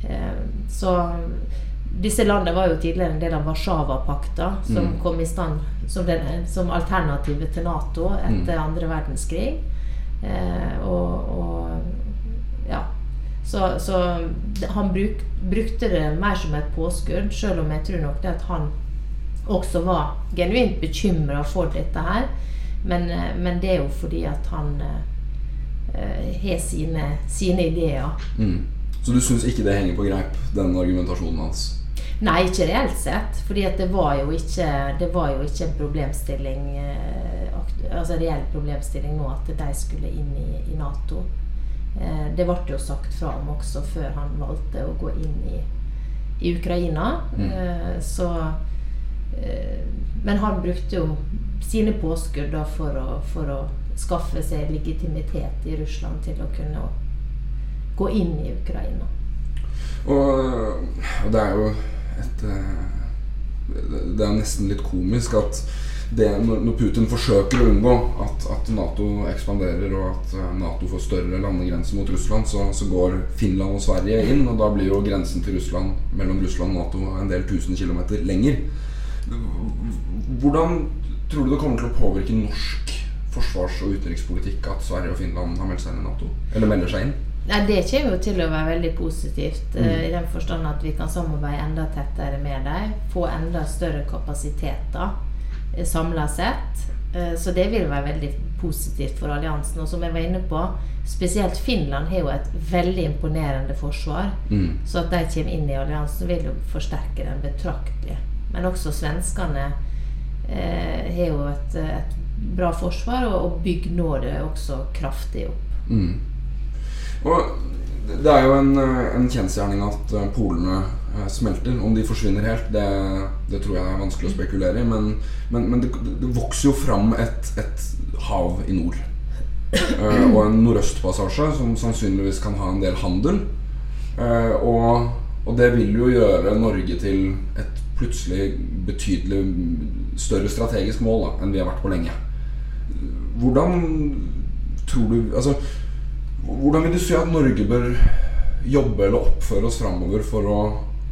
Eh, Så disse landene var jo tidligere en del av Warszawapakta, som Mm. kom i stand som, den, som alternativet til Nato etter andre verdenskrig. Eh, og, og ja. Så, så han bruk, brukte det mer som et påskudd, selv om jeg tror nok det at han også var genuint bekymra for dette her. Men, eh, men det er jo fordi at han eh, eh, har sine, sine ideer. Mm. Så du syns ikke det henger på greip, den argumentasjonen hans? Nei, ikke reelt sett. For det var jo ikke, det var jo ikke en problemstilling eh, Altså reell problemstilling nå at de skulle inn i, i Nato. Eh, det ble jo sagt fra om også før han valgte å gå inn i, i Ukraina. Mm. Eh, så Men han brukte jo sine påskudd da for å, for å skaffe seg legitimitet i Russland til å kunne gå inn i Ukraina. Og, og det er jo et, eh, Det er nesten litt komisk at det, når Putin forsøker å unngå at, at, Nato ekspanderer og at eh, Nato får større landegrenser mot Russland, så, så, går Finland og Sverige inn. Og da blir jo grensen til Russland mellom Russland og Nato en del tusen kilometer lenger. Hvordan tror du det kommer til å påvirke norsk forsvars- og utenrikspolitikk at Sverige og Finland har meldt seg inn i Nato? Eller melder seg inn? Nei, Det kommer jo til å være veldig positivt, mm. i den forstand at vi kan samarbeide enda tettere med dem. Få enda større kapasiteter samla sett. Eh, så det vil være veldig positivt for alliansen. Og som jeg var inne på, spesielt Finland har jo et veldig imponerende forsvar. Mm. Så at de kommer inn i alliansen, vil jo forsterke den betraktelig. Men også svenskene eh, har jo et, et, bra forsvar, og, og bygger nå det også kraftig opp. Mm. Og det er jo en, en kjensgjerning at eh, polene Eh, smelter. Om de forsvinner helt, det, det, tror jeg er vanskelig å spekulere i. Men, men, men det, det, vokser jo fram et, et hav i nord. Uh, og en nordøstpassasje som sannsynligvis kan ha en del handel. Uh, og, og, det vil jo gjøre Norge til et plutselig betydelig større strategisk mål da, enn vi har vært på lenge. Hvordan tror du Altså, hvordan vil du si at Norge bør jobbe eller oppføre oss framover for å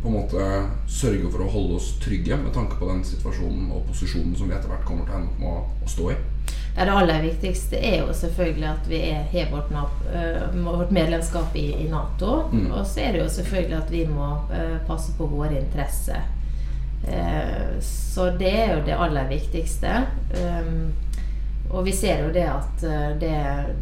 på en måte sørge for å holde oss trygge med tanke på den situasjonen og posisjonen som vi etter hvert kommer til å ende med å stå i? Ja, det aller viktigste er jo selvfølgelig at vi har vårt, uh, vårt, medlemskap i, i Nato. Mm. Og så er det jo selvfølgelig at vi må uh, passe på våre interesser. Uh, så det er jo det aller viktigste. Um, og vi ser jo det at det,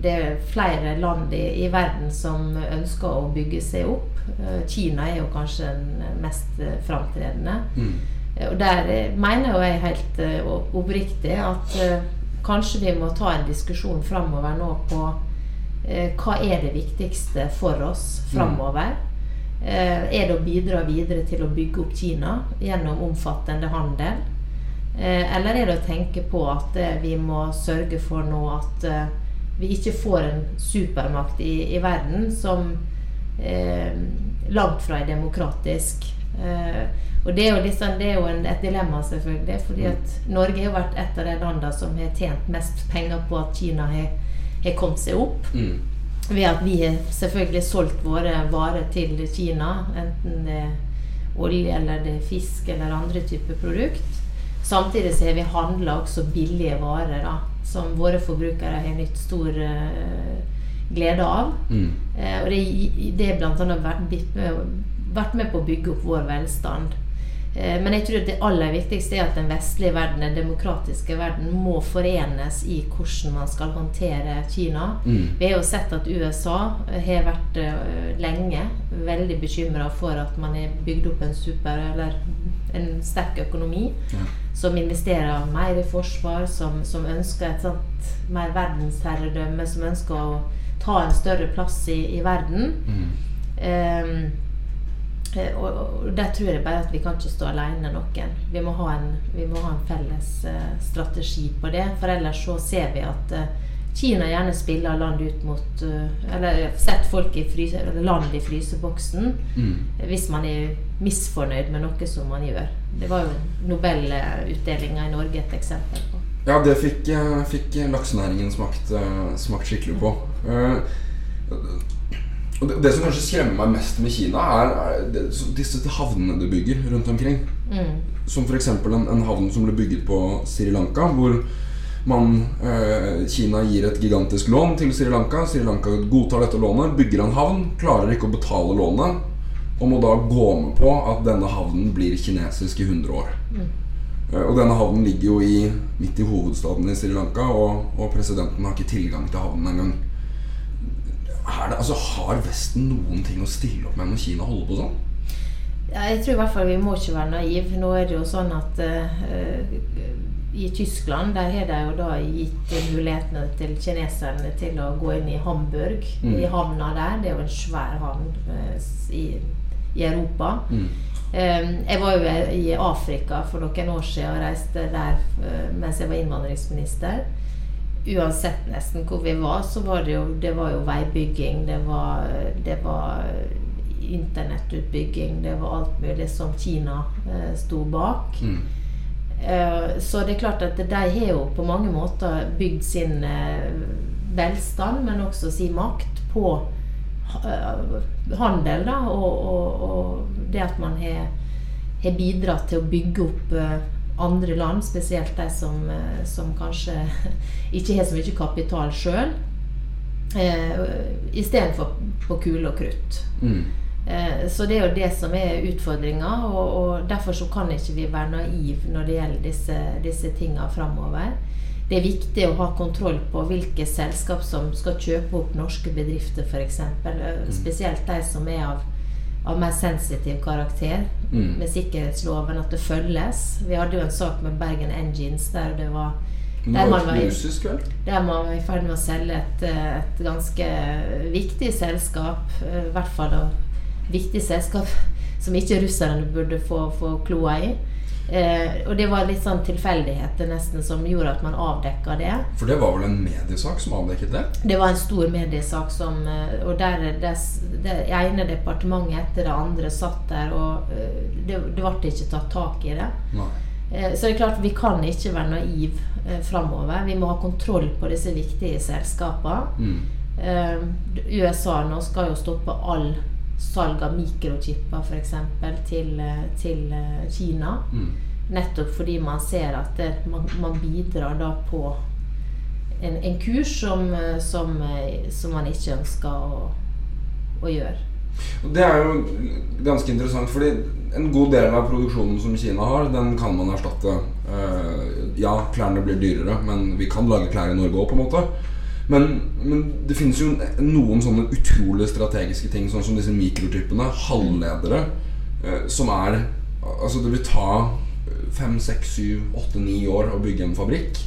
det er flere land i, i verden som ønsker å bygge seg opp. Eh, Kina er jo kanskje den mest eh, framtredende. Mm. Eh, og der mener jeg helt oppriktig at kanskje vi må ta en diskusjon framover nå på hva er det viktigste for oss framover. Mm. er det å bidra videre til å bygge opp Kina gjennom omfattende handel? Eller er det å tenke på at vi må sørge for nå at vi ikke får en supermakt i, i verden som eh, langt fra er demokratisk. Eh, og det er jo, liksom, det er jo en, et dilemma, selvfølgelig. fordi at Norge har vært et av de landene som har tjent mest penger på at Kina har, har kommet seg opp. Mm. Ved at vi har selvfølgelig solgt våre varer til Kina, enten det er olje eller det er fisk eller andre typer produkt. Samtidig så har vi handla også billige varer, da, som våre forbrukere har nytt stor uh, glede av. Mm. Uh, og det, er bl.a. Vært, vært med på å bygge opp vår velstand. Eh, men jeg tror det aller viktigste er at den vestlige verden, den demokratiske verden, må forenes i hvordan man skal håndtere Kina. Mm. Vi har jo sett at USA har vært lenge veldig bekymra for at man har bygd opp en super, eller en sterk økonomi. Ja. Som investerer mer i forsvar, som, som ønsker et sånt mer verdensherredømme, som ønsker å ta en større plass i, i verden. Mm. Um, og, og, der tror jeg bare at vi kan ikke stå alene noen. Vi må ha en, må ha en felles uh, strategi på det. For ellers så ser vi at uh, Kina gjerne spiller land ut mot uh, Eller setter folk i fryse, eller land i fryseboksen mm. hvis man er misfornøyd med noe som man gjør. Det var jo Nobelutdelinga i Norge et eksempel på. Ja, det fikk, eh, fikk laksenæringen smakt, eh, smakt, skikkelig på. Eh, og det, som kanskje skremmer meg mest med Kina, er, er disse havnene de bygger rundt omkring. Mm. Som f.eks. En, en havn som ble bygget på Sri Lanka, hvor man, eh, Kina gir et gigantisk lån til Sri Lanka. Sri Lanka godtar dette lånet, bygger en havn, klarer ikke å betale lånet, og må da gå med på at denne havnen blir kinesisk i 100 år. Mm. Eh, og denne havnen ligger jo i, midt i hovedstaden i Sri Lanka, og, og presidenten har ikke tilgang til havnen engang. Det, altså, har Vesten noen ting å stille opp med når Kina holder på sånn? Ja, jeg tror i hvert fall vi må ikke være naive. Nå er det jo sånn at uh, i Tyskland der har de jo da gitt mulighetene til kineserne til å gå inn i Hamburg, mm. i havna der. Det er jo en svær havn eh, i, i, Europa. Mm. Jeg var jo i Afrika for noen år siden og reiste der eh, mens jeg var innvandringsminister. Uansett nesten hvor vi var, så var det jo, det var jo veibygging. Det var, det var internettutbygging, det var alt mulig som Kina eh, sto bak. Mm. Eh, så det er klart at de har jo på mange måter bygd sin eh, velstand, men også sin makt, på eh, handel. Da, og, og, og det at man har, har bidratt til å bygge opp andre land, spesielt de som, som kanskje ikke har så mye kapital sjøl, istedenfor på kule og krutt. Mm. Eh, Så det er jo det som er utfordringa, og, og derfor så kan ikke vi være naive når det gjelder disse, disse tinga framover. Det er viktig å ha kontroll på hvilke selskap som skal kjøpe opp norske bedrifter, f.eks. Spesielt de som er av, av mer sensitiv karakter, Mm. med sikkerhetsloven, at det følges. Vi hadde jo en sak med Bergen Engines der det var der man var i- der man var i ferd med å selge et, eh, et ganske viktig selskap. eh, I hvert fall et viktig selskap som ikke russerne burde få, få kloa i. Eh, og det var litt sånn tilfeldigheter nesten som gjorde at man avdekka det. For det var vel en mediesak som avdekket det? Det var en stor mediesak som eh, Og der det, ene departementet etter det andre satt der, og eh, det, det ble ikke tatt tak i det. Eh, Så det er klart vi kan ikke være naiv eh, framover. Vi må ha kontroll på disse viktige selskapene. Mm. Eh, USA nå skal jo stoppe all salg av mikrochipper f.eks. Til, eh, til eh, Kina. Mm. Nettopp fordi man ser at det, man, man bidrar da på en, en kurs som, eh, som, som man ikke ønsker å, å gjøre. Det er jo ganske interessant, fordi en god del av produksjonen som Kina har, den kan man erstatte. Ja, klærne blir dyrere, men vi kan lage klær i Norge òg, på en måte. Men, men det finnes jo noen sånne utrolig strategiske ting, sånn som disse mikrotypene, halvledere, eh, som er Altså, det vil ta fem, seks, syv, åtte, ni år å bygge en fabrikk.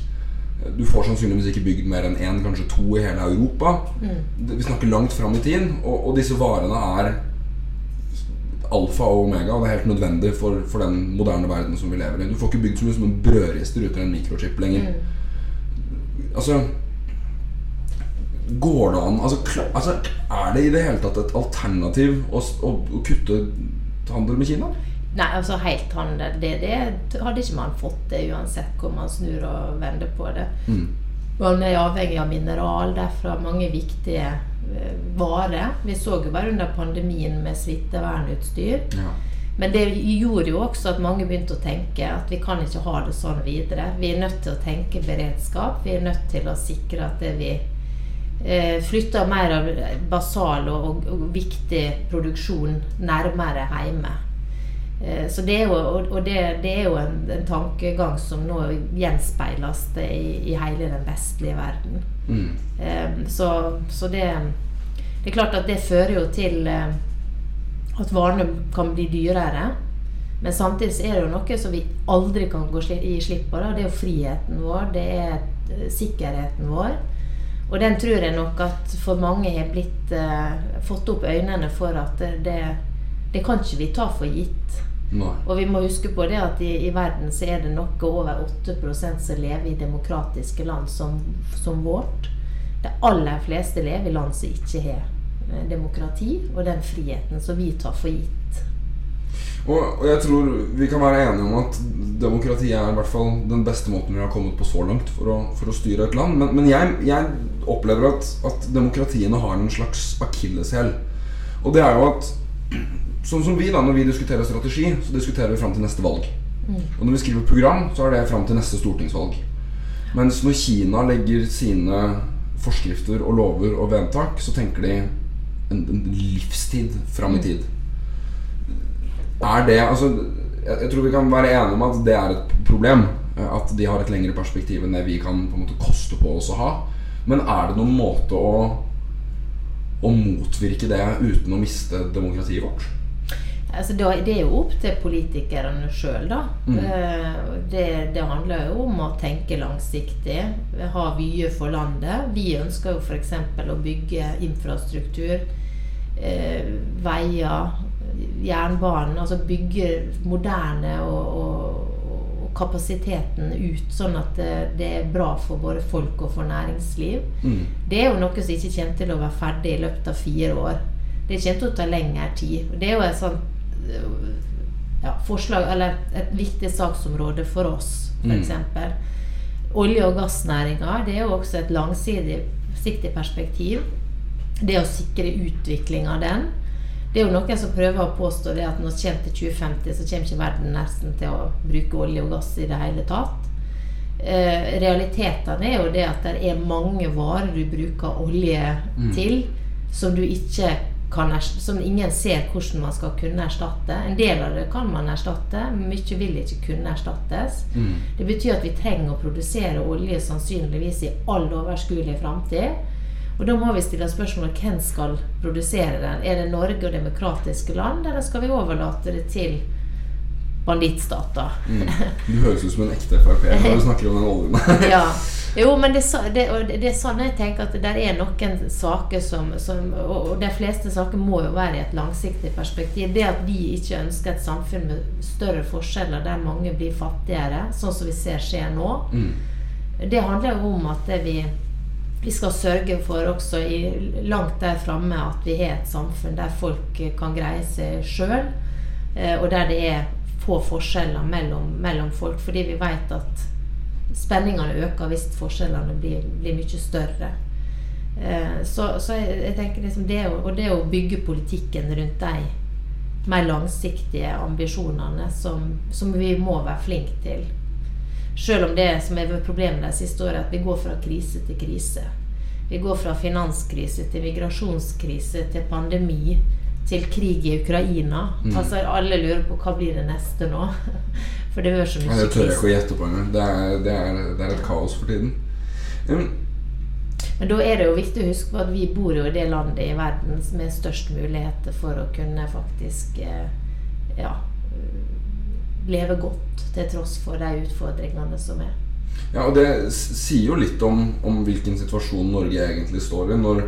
Du får sannsynligvis ikke bygd mer enn én, kanskje to i hele Europa. Mm. Vi snakker langt fram i tid, og, og disse varene er alfa og omega. Og det er helt nødvendig for, for den moderne verden som vi lever i. Du får ikke bygd så mye som en brødrister uten en mikrochip lenger. Altså Går det an altså, kla- altså, Er det i det hele tatt et alternativ å, å, å kutte handel med Kina? Nei, altså helt handel, det, det hadde ikke man fått det uansett hvor man snur og vender på det. Mm. Man er avhengig av mineral, derfra mange viktige uh, varer. Vi så jo bare under pandemien med smittevernutstyr. Ja. Men det gjorde jo også at mange begynte å tenke at vi kan ikke ha det sånn videre. Vi er nødt til å tenke beredskap. Vi er nødt til å sikre at det vi flytter mer av basal og, og, og viktig produksjon nærmere hjemme. Eh, Så det er jo, og det, det er jo en, en tankegang som nå gjenspeiles i, i hele den vestlige verden. Mm. Eh, Så, så det, det er klart at det fører jo til eh, at varene kan bli dyrere. Men samtidig er det jo noe som vi aldri kan gå gi slipp på. Da. Det er jo friheten vår, det er eh, sikkerheten vår. Og den tror jeg nok at for mange har blitt eh, fått opp øynene for at det, det kan ikke vi ta for gitt. Nei. Og vi må huske på det at i, i verden så er det noe over 8 som lever i demokratiske land som, som vårt. De aller fleste lever i land som ikke har eh, demokrati og den friheten som vi tar for gitt. Og, og jeg tror vi kan være enige om at demokrati er i hvert fall den beste måten vi har kommet på så langt for å, for å styre et land. Men, men jeg, jeg opplever at, at demokratiene har en slags akilleshæl. Og det er jo at Sånn som vi, da, når vi diskuterer strategi, så diskuterer vi fram til neste valg. Og når vi skriver program, så er det fram til neste stortingsvalg. Mens når Kina legger sine forskrifter og lover og vedtak, så tenker de en, en livstid fram i tid. Er det altså jeg, jeg tror vi kan være enige om at det er et problem. eh, At de har et lengre perspektiv enn det vi kan på en måte koste på oss å ha. Men er det noen måte å, å motvirke det uten å miste demokratiet vårt? Altså, det er jo opp til politikerne sjøl, da. Mm. Eh, Det, det handler jo om å tenke langsiktig, ha vyer for landet. Vi ønsker jo f.eks. å bygge infrastruktur, eh, veier, jernbanen. Altså bygge moderne og, og, og kapasiteten ut, sånn at det, det er bra for både folk og for næringsliv. Mm. Det er jo noe som ikke kommer til å være ferdig i løpet av fire år. Det kommer til å ta lengre tid. Det er jo et sånt øh, ja, forslag, eller et viktig saksområde for oss, f.eks. Mm. Olje- og gassnæringa det er jo også et langsiktig perspektiv. Det å sikre utvikling av den. Det er jo noen som prøver å påstå det at når vi kommer til 2050, så kommer ikke verden nesten til å bruke olje og gass i det hele tatt. Eh, realitetene er jo det at det er mange varer du bruker olje mm. til, som du ikke kan som ingen ser hvordan man skal kunne erstatte. En del av det kan man erstatte, mye vil ikke kunne erstattes. Mm. Det betyr at vi trenger å produsere olje sannsynligvis i all overskuelig framtid. Og da må vi stille spørsmålet hvem skal produsere den. Er det Norge og demokratiske land, eller skal vi overlate det til bandittstater? Mm. Du høres ut som en ekte Frp når du snakker om den oljen. ja. Jo, men det, det, det, er sånn jeg tenker at det er noen saker som, som, Og de fleste saker må jo være i et langsiktig perspektiv. Det at vi ikke ønsker et samfunn med større forskjeller der mange blir fattigere, sånn som vi ser skjer nå, mm. det handler jo om at vi vi skal sørge for også i, langt der framme at vi har et samfunn der folk kan greie seg sjøl, eh, og der det er få forskjeller mellom, mellom, folk. Fordi vi vet at spenningene øker hvis forskjellene blir, blir mye større. Eh, så, så jeg, jeg, tenker liksom det Og det å bygge politikken rundt de mer langsiktige ambisjonene som, som vi må være flinke til. Selv om det som er problemet de siste årene, at vi går fra krise til krise. Vi går fra finanskrise til migrasjonskrise til pandemi til krig i Ukraina. Mm. Altså Alle lurer på hva blir det neste nå. For det gjør så mye. Det tør jeg ikke å gjette på engang. Det, det, det, er et kaos for tiden. Um. Men da er det jo viktig å huske på at vi bor jo i det landet i verden som har størst muligheter for å kunne faktisk eh, ja, leve godt til tross for de utfordringene som er. Ja, og Det sier jo litt om, om hvilken situasjon Norge egentlig står i. Når,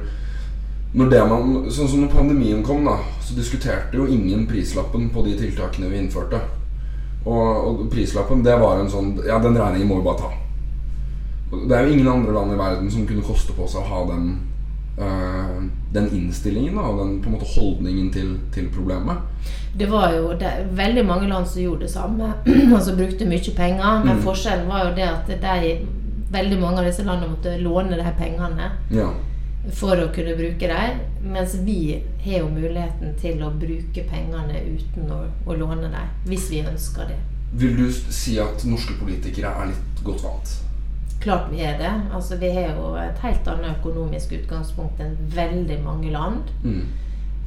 når det man, sånn som når pandemien kom, da, så diskuterte jo ingen prislappen på de tiltakene vi innførte. Og, og prislappen, det var en sånn Ja, den regningen må vi bare ta. Det er jo ingen andre land i verden som kunne koste på seg å ha den uh, den innstillingen og den på en måte holdningen til, til problemet. Det var jo det, veldig mange land som gjorde det samme, og som brukte mye penger. Men mm. forskjellen var jo det at de, veldig mange av disse landene måtte låne de pengene. Ja. For å kunne bruke dem. Mens vi har jo muligheten til å bruke pengene uten å, å låne dem. Hvis vi ønsker det. Vil du si at norske politikere er litt godt vant? Klart vi er det. Altså, vi har jo et helt annet økonomisk utgangspunkt enn veldig mange land. Mm.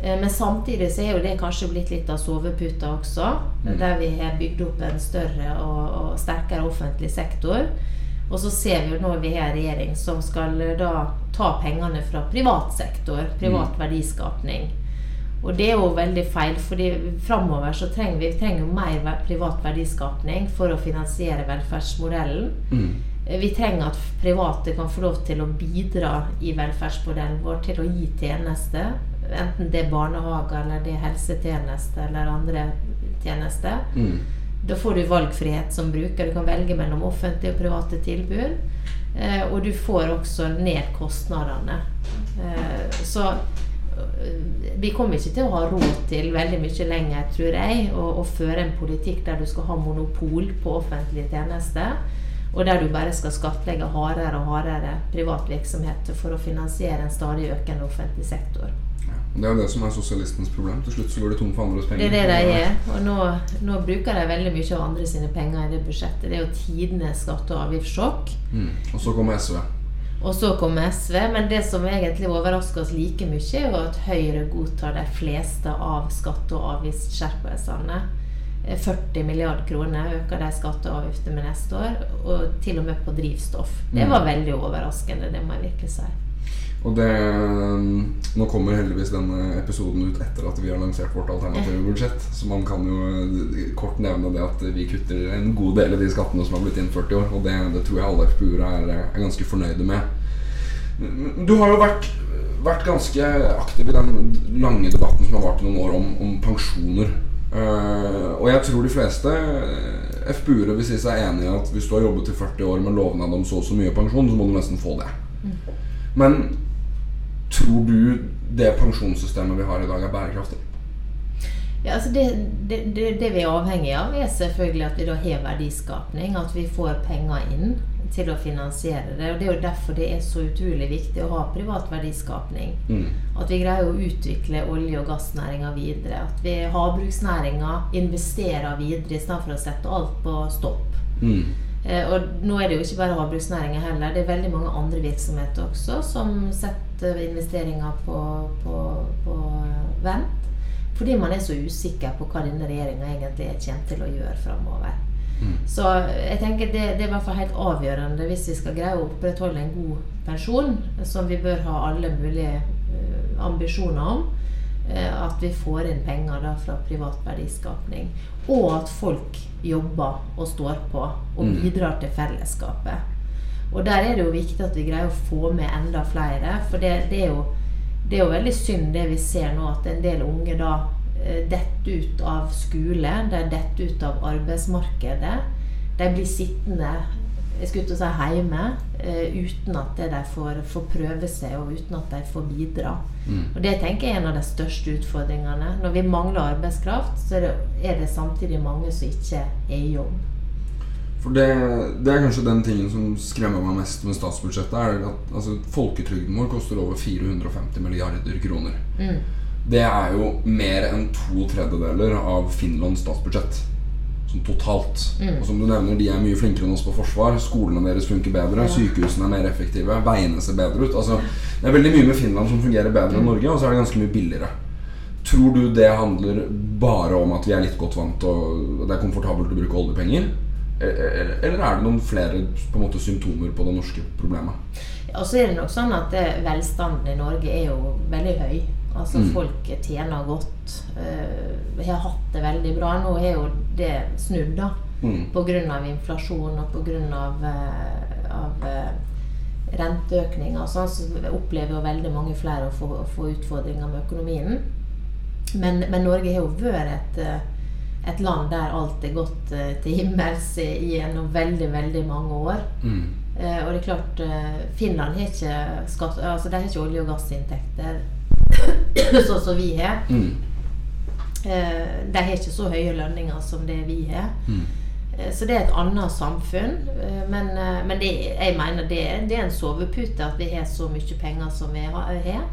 Eh, men samtidig så er jo det kanskje blitt litt av soveputa også. Mm. Der vi har bygd opp en større og, og, sterkere offentlig sektor. Og så ser vi jo nå vi har en regjering som skal eh, da ta pengene fra privat sektor. Privat mm. verdiskapning. Og det er jo veldig feil, fordi framover så trenger vi, vi trenger mer privat verdiskapning for å finansiere velferdsmodellen. Mm. Vi trenger at private kan få lov til å bidra i velferdsmodellen vår til å gi tjenester. Enten det er barnehage eller det er helsetjenester eller andre tjenester. Mm. Da får du valgfrihet som bruker. Du kan velge mellom offentlige og private tilbud. Eh, og du får også ned kostnadene. Eh, så eh, vi kommer ikke til å ha råd til veldig mye lenger, tror jeg, å, å føre en politikk der du skal ha monopol på offentlige tjenester og der du bare skal skattlegge hardere og hardere privat virksomhet for å finansiere en stadig økende offentlig sektor. Ja, det er jo det som er sosialistens problem. Til slutt så går det tom for andres penger. Det er det de er. Og nå, nå, bruker de veldig mye av andre sine penger i det budsjettet. Det er jo tidenes skatte- og avgiftssjokk. Mm. Og så kommer SV. Og så kommer SV. Men det som egentlig overrasker oss like mye, er jo at Høyre godtar de fleste av skatte- og avgiftsskjerpelsene. 40 milliarder kroner øker de skatter og avgifter med neste år. Og til og med på drivstoff. Det mm. var veldig overraskende, det må jeg virkelig si. Og det Nå kommer heldigvis denne episoden ut etter at vi har lansert vårt alternative budsjett. Så man kan jo eh, kort nevne det at vi kutter en god del av de skattene som har blitt innført i år. Og det, det tror jeg alle FPU-ere er, er, ganske fornøyde med. Du har jo vært, vært ganske aktiv i den lange debatten som har vart i noen år om, om pensjoner. Uh, og jeg tror de fleste eh, FPU-ere vil si seg enig i at hvis du har jobbet til 40 år med lovnad om så og så mye pensjon, så må du nesten få det. Mm. Men Tror du det pensjonssystemet vi har i dag, er bærekraftig? Ja, altså det, det, det, det vi er avhengig av, er selvfølgelig at vi da har verdiskapning. At vi får penger inn til å finansiere det. Og Det er jo derfor det er så utrolig viktig å ha privat verdiskapning. Mm. At vi greier å utvikle olje- og gassnæringa videre. At vi havbruksnæringa investerer videre istedenfor å sette alt på stopp. Mm. Eh, og nå er det jo ikke bare havbruksnæringa heller. Det er veldig mange andre virksomheter også som setter investeringer på, på, på vent. Fordi man er så usikker på hva denne regjeringa egentlig kommer til å gjøre framover. Så jeg tenker det, det er i hvert fall helt avgjørende hvis vi skal greie å opprettholde en god pensjon, som vi bør ha alle mulige uh, ambisjoner om, uh, at vi får inn penger da fra privat verdiskapning. Og at folk jobber og står på og Mm. bidrar til fellesskapet. Og der er det jo viktig at vi greier å få med enda flere. For det, det, er, jo, det er jo veldig synd det vi ser nå, at en del unge da eh, detter ut av skole, de detter ut av arbeidsmarkedet. De blir sittende jeg skulle ikke si hjemme eh, uten at de får, får prøve seg, og uten at de får bidra. Mm. Og Det tenker jeg er en av de største utfordringene. Når vi mangler arbeidskraft, så er det, er det samtidig mange som ikke er i jobb. For det, det er kanskje den tingen som skremmer meg mest med statsbudsjettet. er at altså, Folketrygden vår koster over 450 milliarder kroner. Mm. Det er jo mer enn to tredjedeler av Finlands statsbudsjett. Sånn totalt. Mm. Og som du nevner, De er mye flinkere enn oss på forsvar. Skolene deres funker bedre. Sykehusene er mer effektive. Veiene ser bedre ut. Altså, Det er veldig mye med Finland som fungerer bedre Mm. enn Norge, og så er det ganske mye billigere. Tror du det handler bare om at vi er litt godt vant og det er komfortabelt å bruke oljepenger? Eller eller er det noen flere på måte, symptomer på det norske problemet? Og så er det nok sånn at eh, velstanden i Norge er jo veldig høy. Altså Mm. folk tjener godt. Uh, har hatt det veldig bra. Nå er jo det snudd, da. Mm. Pga. inflasjon og pga. Uh, av eh, renteøkninger og sånn, så opplever jo veldig mange flere å få, å få utfordringer med økonomien. Men, men Norge har jo vært et, eh, et land der alt er gått eh, til himmels gjennom veldig, veldig mange år. Mm. Eh, og det er klart, eh, Finland har ikke, skatt, altså de har ikke olje- og gassinntekter sånn som vi har. Mm. Eh, de har ikke så høye lønninger som det vi har. Mm. Så det er et annet samfunn. Men, men det, jeg mener det, det er en sovepute at vi har så mye penger som vi har.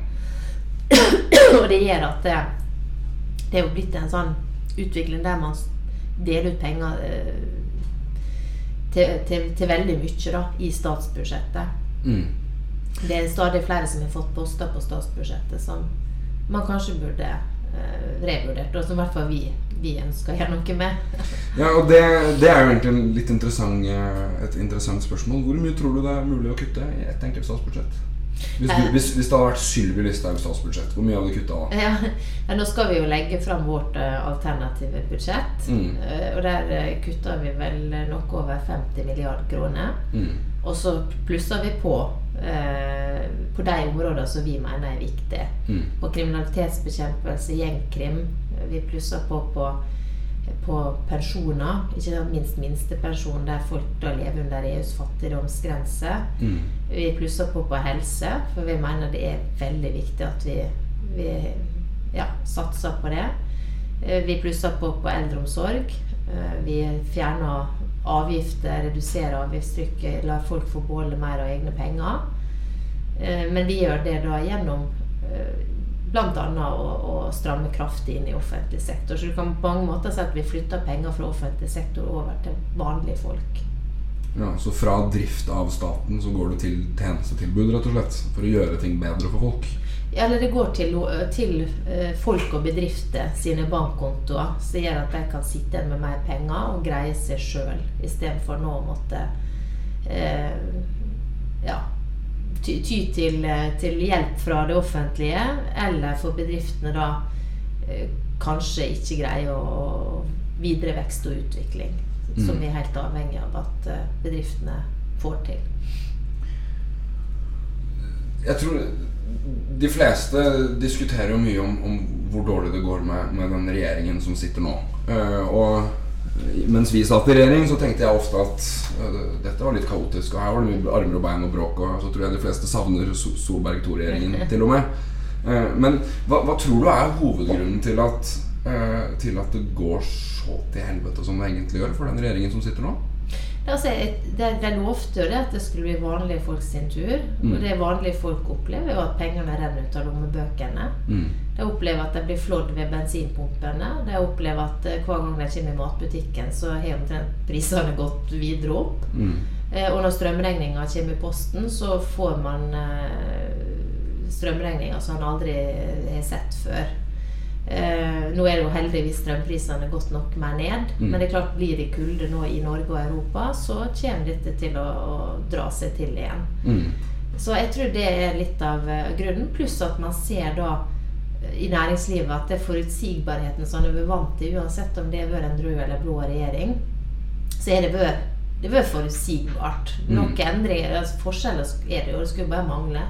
Og det gjør at det, det er jo blitt en sånn utvikling der man deler ut penger eh, til, til, til veldig mye da, i statsbudsjettet. Mm. Det er stadig flere som har fått poster på statsbudsjettet som man kanskje burde eh, revurdert, og som i hvert fall vi, vi ønsker å gjøre noe med. Ja, og det, det er jo egentlig litt interessant, eh, et interessant spørsmål. Hvor mye tror du det er mulig å kutte i et enkelt statsbudsjett? Hvis, Eh. hvis, hvis det hadde vært Sylvi Listhaugs statsbudsjett, hvor mye hadde du kutta da? Ja, nå skal vi jo legge fram vårt eh, alternative budsjett. Mm. Eh, og der kutter vi vel noe over 50 milliarder kroner. Mm. Og så plusser vi på eh, på de områdene som vi mener er viktige. Mm. På kriminalitetsbekjempelse, gjengkrim. Vi plusser på på, på pensjoner. Ikke minst minstepensjon, der folk da lever under EUs fattigdomsgrense. Mm. Vi plusser på på helse, for vi mener det er veldig viktig at vi, vi ja, satser på det. Eh, Vi plusser på på eldreomsorg. Eh, Vi fjerner avgifter, reduserer avgiftstrykket, lar folk få beholde mer av egne penger. Eh, Men vi gjør det da gjennom bl.a. Å, å stramme kraftig inn i offentlig sektor. Så du kan på mange måter si at vi flytter penger fra offentlig sektor over til vanlige folk. Ja, så fra drift av staten så går det til tjenestetilbud, rett og slett. For å gjøre ting bedre for folk. Ja, Eller det går til, til eh, folk og bedrifter sine bankkontoer, som gjør at de kan sitte igjen med mer penger og greie seg sjøl, istedenfor nå å måtte eh, ja, ty, ty til, eh, til hjelp fra det offentlige, eller for bedriftene da eh, kanskje ikke greier å videre vekst og utvikling, som Mm. vi er helt avhengig av at eh, bedriftene får til. Jeg tror de fleste diskuterer jo mye om, om hvor dårlig det går med, med den regjeringen som sitter nå. Uh, og mens vi satt i regjering, så tenkte jeg ofte at uh, dette var litt kaotisk. Og her var det mye armer og bein og bråk. Og så tror jeg de fleste savner Solberg II-regjeringen, til og med. Uh, men hva, hva tror du er hovedgrunnen til at, uh, til at det går så til helvete som det egentlig gjør for den regjeringen som sitter nå? Altså, de, de lovte jo det at det skulle bli vanlige folk sin tur. Og det vanlige folk opplever, jo at pengene renner ut av lommebøkene. Mm. De opplever at de blir flådd ved bensinpumpene. De opplever at eh, hver gang de kommer i matbutikken, så har omtrent prisene gått videre opp. Mm. Eh, Og når strømregninga kommer i posten, så får man eh, strømregninger som man aldri har sett før. Nå er det jo heldigvis strømprisene gått nok mer ned, Mm. men det er klart blir det kulde nå i Norge og Europa, så kommer dette til å, å dra seg til igjen. Mm. Så jeg tror det er litt av grunnen. Pluss at man ser da i næringslivet at det er forutsigbarheten som er vant til, uansett om det har vært en rød eller blå regjering, så er det vært det var forutsigbart. Noen endringer, altså Forskjeller er det jo, det skulle bare mangle.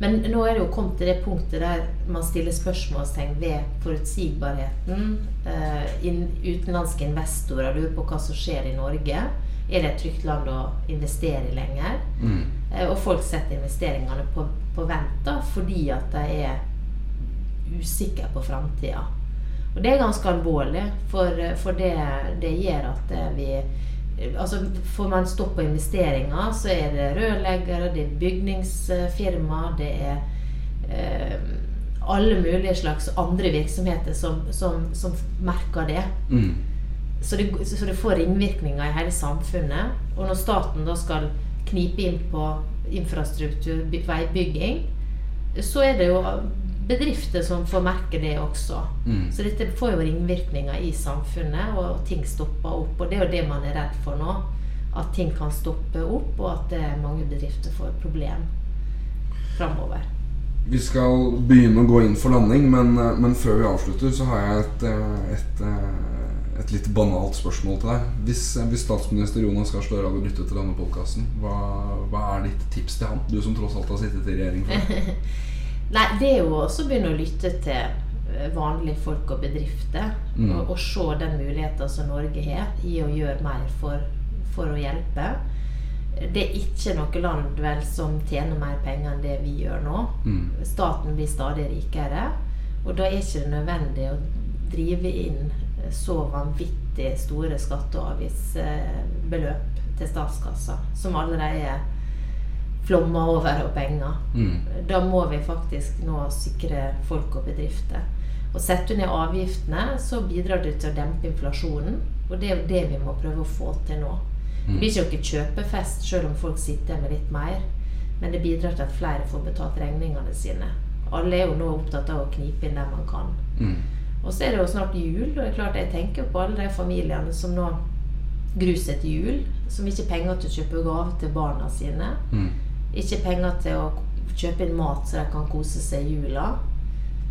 Men nå er det jo kommet til det punktet der man stiller spørsmålstegn ved forutsigbarheten. Uh, in, utenlandske investorer lurer på hva som skjer i Norge. Er det et trygt land å investere i lenger? Mm. Uh, Og folk setter investeringene på, på vent da, fordi at de er usikre på framtida. Og det er ganske alvorlig, for, for det, det gjør at eh, vi Altså Får man stopp på investeringer, så er det rørleggere, det er bygningsfirmaer, det er eh, alle mulige slags andre virksomheter som, som, som merker det. Mm. Så det, så det får ringvirkninger i hele samfunnet. Og når staten da skal knipe inn på infrastruktur, veibygging, så er det jo bedrifter som får merke det også. Mm. Så dette får jo ringvirkninger i samfunnet, og ting stopper opp. Og det er jo det man er redd for nå. At ting kan stoppe opp, og at eh, mange bedrifter får problem framover. Vi skal begynne å gå inn for landing, men, eh, men før vi avslutter, så har jeg et, eh, et, et litt banalt spørsmål til deg. Hvis, hvis statsminister Jonas Gahr Støre hadde lyttet til denne podkasten, hva, hva er ditt tips til han? Du som tross alt har sittet i regjering før. Nei, det er jo også å begynne å lytte til eh, vanlige folk og bedrifter. Mm. Og, og se den muligheten som Norge har i å gjøre mer for, for å hjelpe. Det er ikke noe land vel som tjener mer penger enn det vi gjør nå. Mm. Staten blir stadig rikere. Og da er ikke det nødvendig å drive inn så vanvittig store skatte- og avgiftsbeløp til statskassa, som allerede flommer over av penger. Mm. Da må vi faktisk nå sikre folk og bedrifter. Og setter du ned avgiftene, så bidrar det til å dempe inflasjonen. Og det er jo det vi må prøve å få til nå. Det blir ikke noe kjøpefest selv om folk sitter med litt mer. Men det bidrar til at flere får betalt regningene sine. Alle er jo nå opptatt av å knipe inn der man kan. Mm. Og så er det jo snart jul, og det er klart jeg tenker på alle de familiene som nå gruser til jul. Som ikke har penger til å kjøpe gave til barna sine. Mm. Ikke penger til å kjøpe inn mat så de kan kose seg i jula.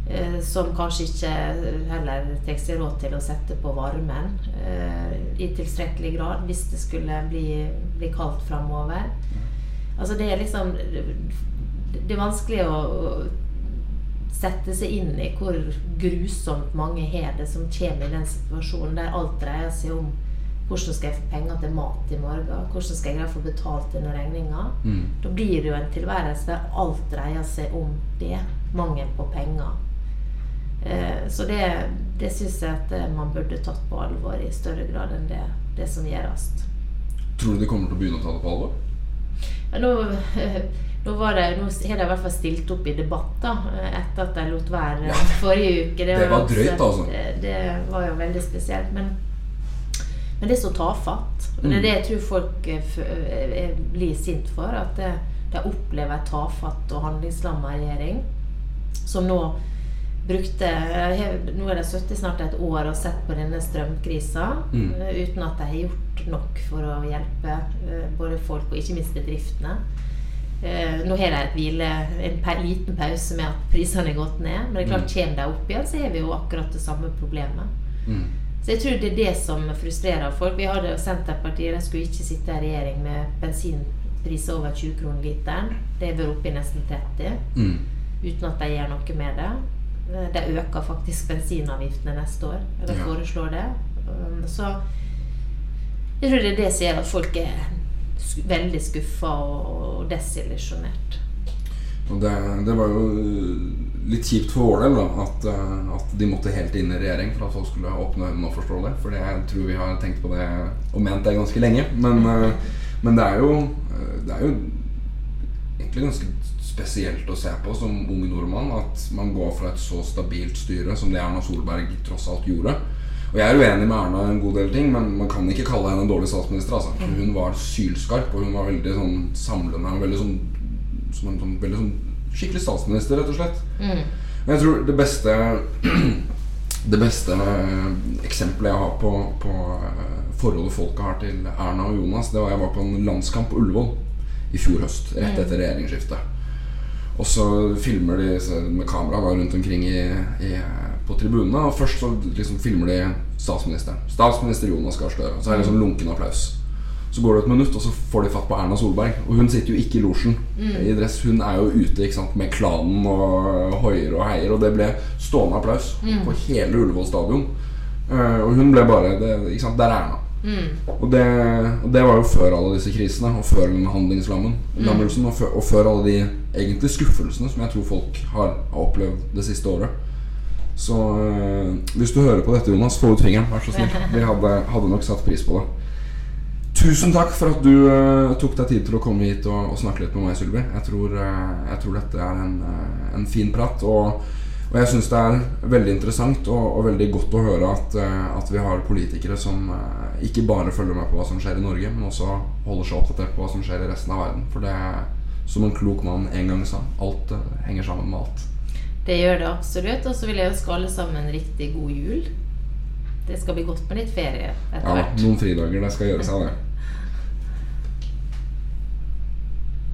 Eh, som kanskje ikke heller tar seg råd til å sette på varmen eh, i tilstrekkelig grad hvis det skulle bli, bli kaldt framover. Altså det er liksom Det er vanskelig å, sette seg inn i hvor grusomt mange har det som kommer i den situasjonen der alt dreier seg om hvordan skal jeg få penger til mat i morgen? Hvordan skal jeg greie å få betalt denne regninga? Mm. Da blir det jo en tilværelse der alt dreier seg om det. Mangel på penger. Eh, så det, det syns jeg at eh, man burde tatt på alvor i større grad enn det, det som gjøres. Tror du de kommer til å begynne å ta det på alvor? Ja, nå, nå, var det, nå har de i hvert fall stilt opp i debatt da, etter at de lot være forrige uke. det var var drøyt, altså. Det, det var jo veldig spesielt. Men, men det er så tafatt. Og det er Mm. det jeg tror folk eh, f- eh, blir sint for. At de opplever en tafatt og handlingslamma regjering som nå brukte eh, Nå er det sittet snart et år og sett på denne strømkrisa Mm. eh, uten at de har gjort nok for å hjelpe eh, både folk og ikke minst bedriftene. Eh, nå har de et hvile, en liten pause med at prisene er gått ned. Men det er klart, kommer de opp igjen, så har vi jo akkurat det samme problemet. Mm. Så jeg tror det er det som frustrerer folk. Vi hadde jo Senterpartiet de skulle ikke sitte i regjering med bensinpriser over 20 kroner literen. Det har vært oppe i nesten 30 Mm. uten at de gjør noe med det. De øker faktisk bensinavgiftene neste år. Eller Ja. foreslår det. Um, Så Jeg tror det er det som gjør at folk er veldig skuffa og desillusjonert. Og det, det var jo litt kjipt for vår del da, at, eh, at de måtte helt inn i regjering for at folk skulle åpne øynene og forstå det. For jeg tror vi har tenkt på det og ment det ganske lenge. Men, eh, men det er jo eh, Det er jo egentlig ganske spesielt å se på som ung nordmann at man går fra et så stabilt styre som det Erna Solberg tross alt gjorde. Og Jeg er uenig med Erna en god del ting, men man kan ikke kalle henne en dårlig statsminister. Altså. Hun var sylskarp, og hun var veldig sånn samlende. og Veldig sånn, sånn, veldig sånn skikkelig statsminister, rett og slett. Men jeg tror det beste Det beste eh, eksempelet jeg har på, på eh, forholdet folket har til Erna og Jonas, det var jeg var på en landskamp på Ullevål i fjor høst, rett etter regjeringsskiftet. Og så filmer de med kamera da, rundt omkring i, i, på tribunene. Og først så liksom filmer de statsministeren. Statsminister Jonas Gahr Støre. Så er det liksom lunken applaus. Så går det et minutt, og så får de fatt på Erna Solberg. Og hun sitter jo ikke i losjen i dress. Hun er jo ute sant, med klanen og hoier og heier. Og det ble stående applaus på hele Ullevål stadion. Uh, og hun ble bare det, ikke sant, Der er Erna. Og det, og det var jo før alle disse krisene, og før den handlingslammelsen, og, før, og før alle de egentlig skuffelsene som jeg tror folk har, har opplevd det siste året. Så uh, hvis du hører på dette, Jonas, få ut fingeren, vær så snill. Vi hadde, hadde nok satt pris på det. Tusen takk for at du uh, tok deg tid til å komme hit og, og snakke litt med meg, Sylvi. Jeg, tror, øh, jeg tror dette er en, uh, en fin prat. Og, og jeg syns det er veldig interessant og, og veldig godt å høre at, at vi har politikere som ikke bare følger med på hva som skjer i Norge, men også holder seg oppdatert på hva som skjer i resten av verden. For det er, som en klok mann en gang sa, alt henger sammen med alt. Det gjør det absolutt. Og så vil jeg ønske alle sammen en riktig god jul. Det skal bli godt med litt ferie etter Ja, noen fridager, det skal gjøre seg, det.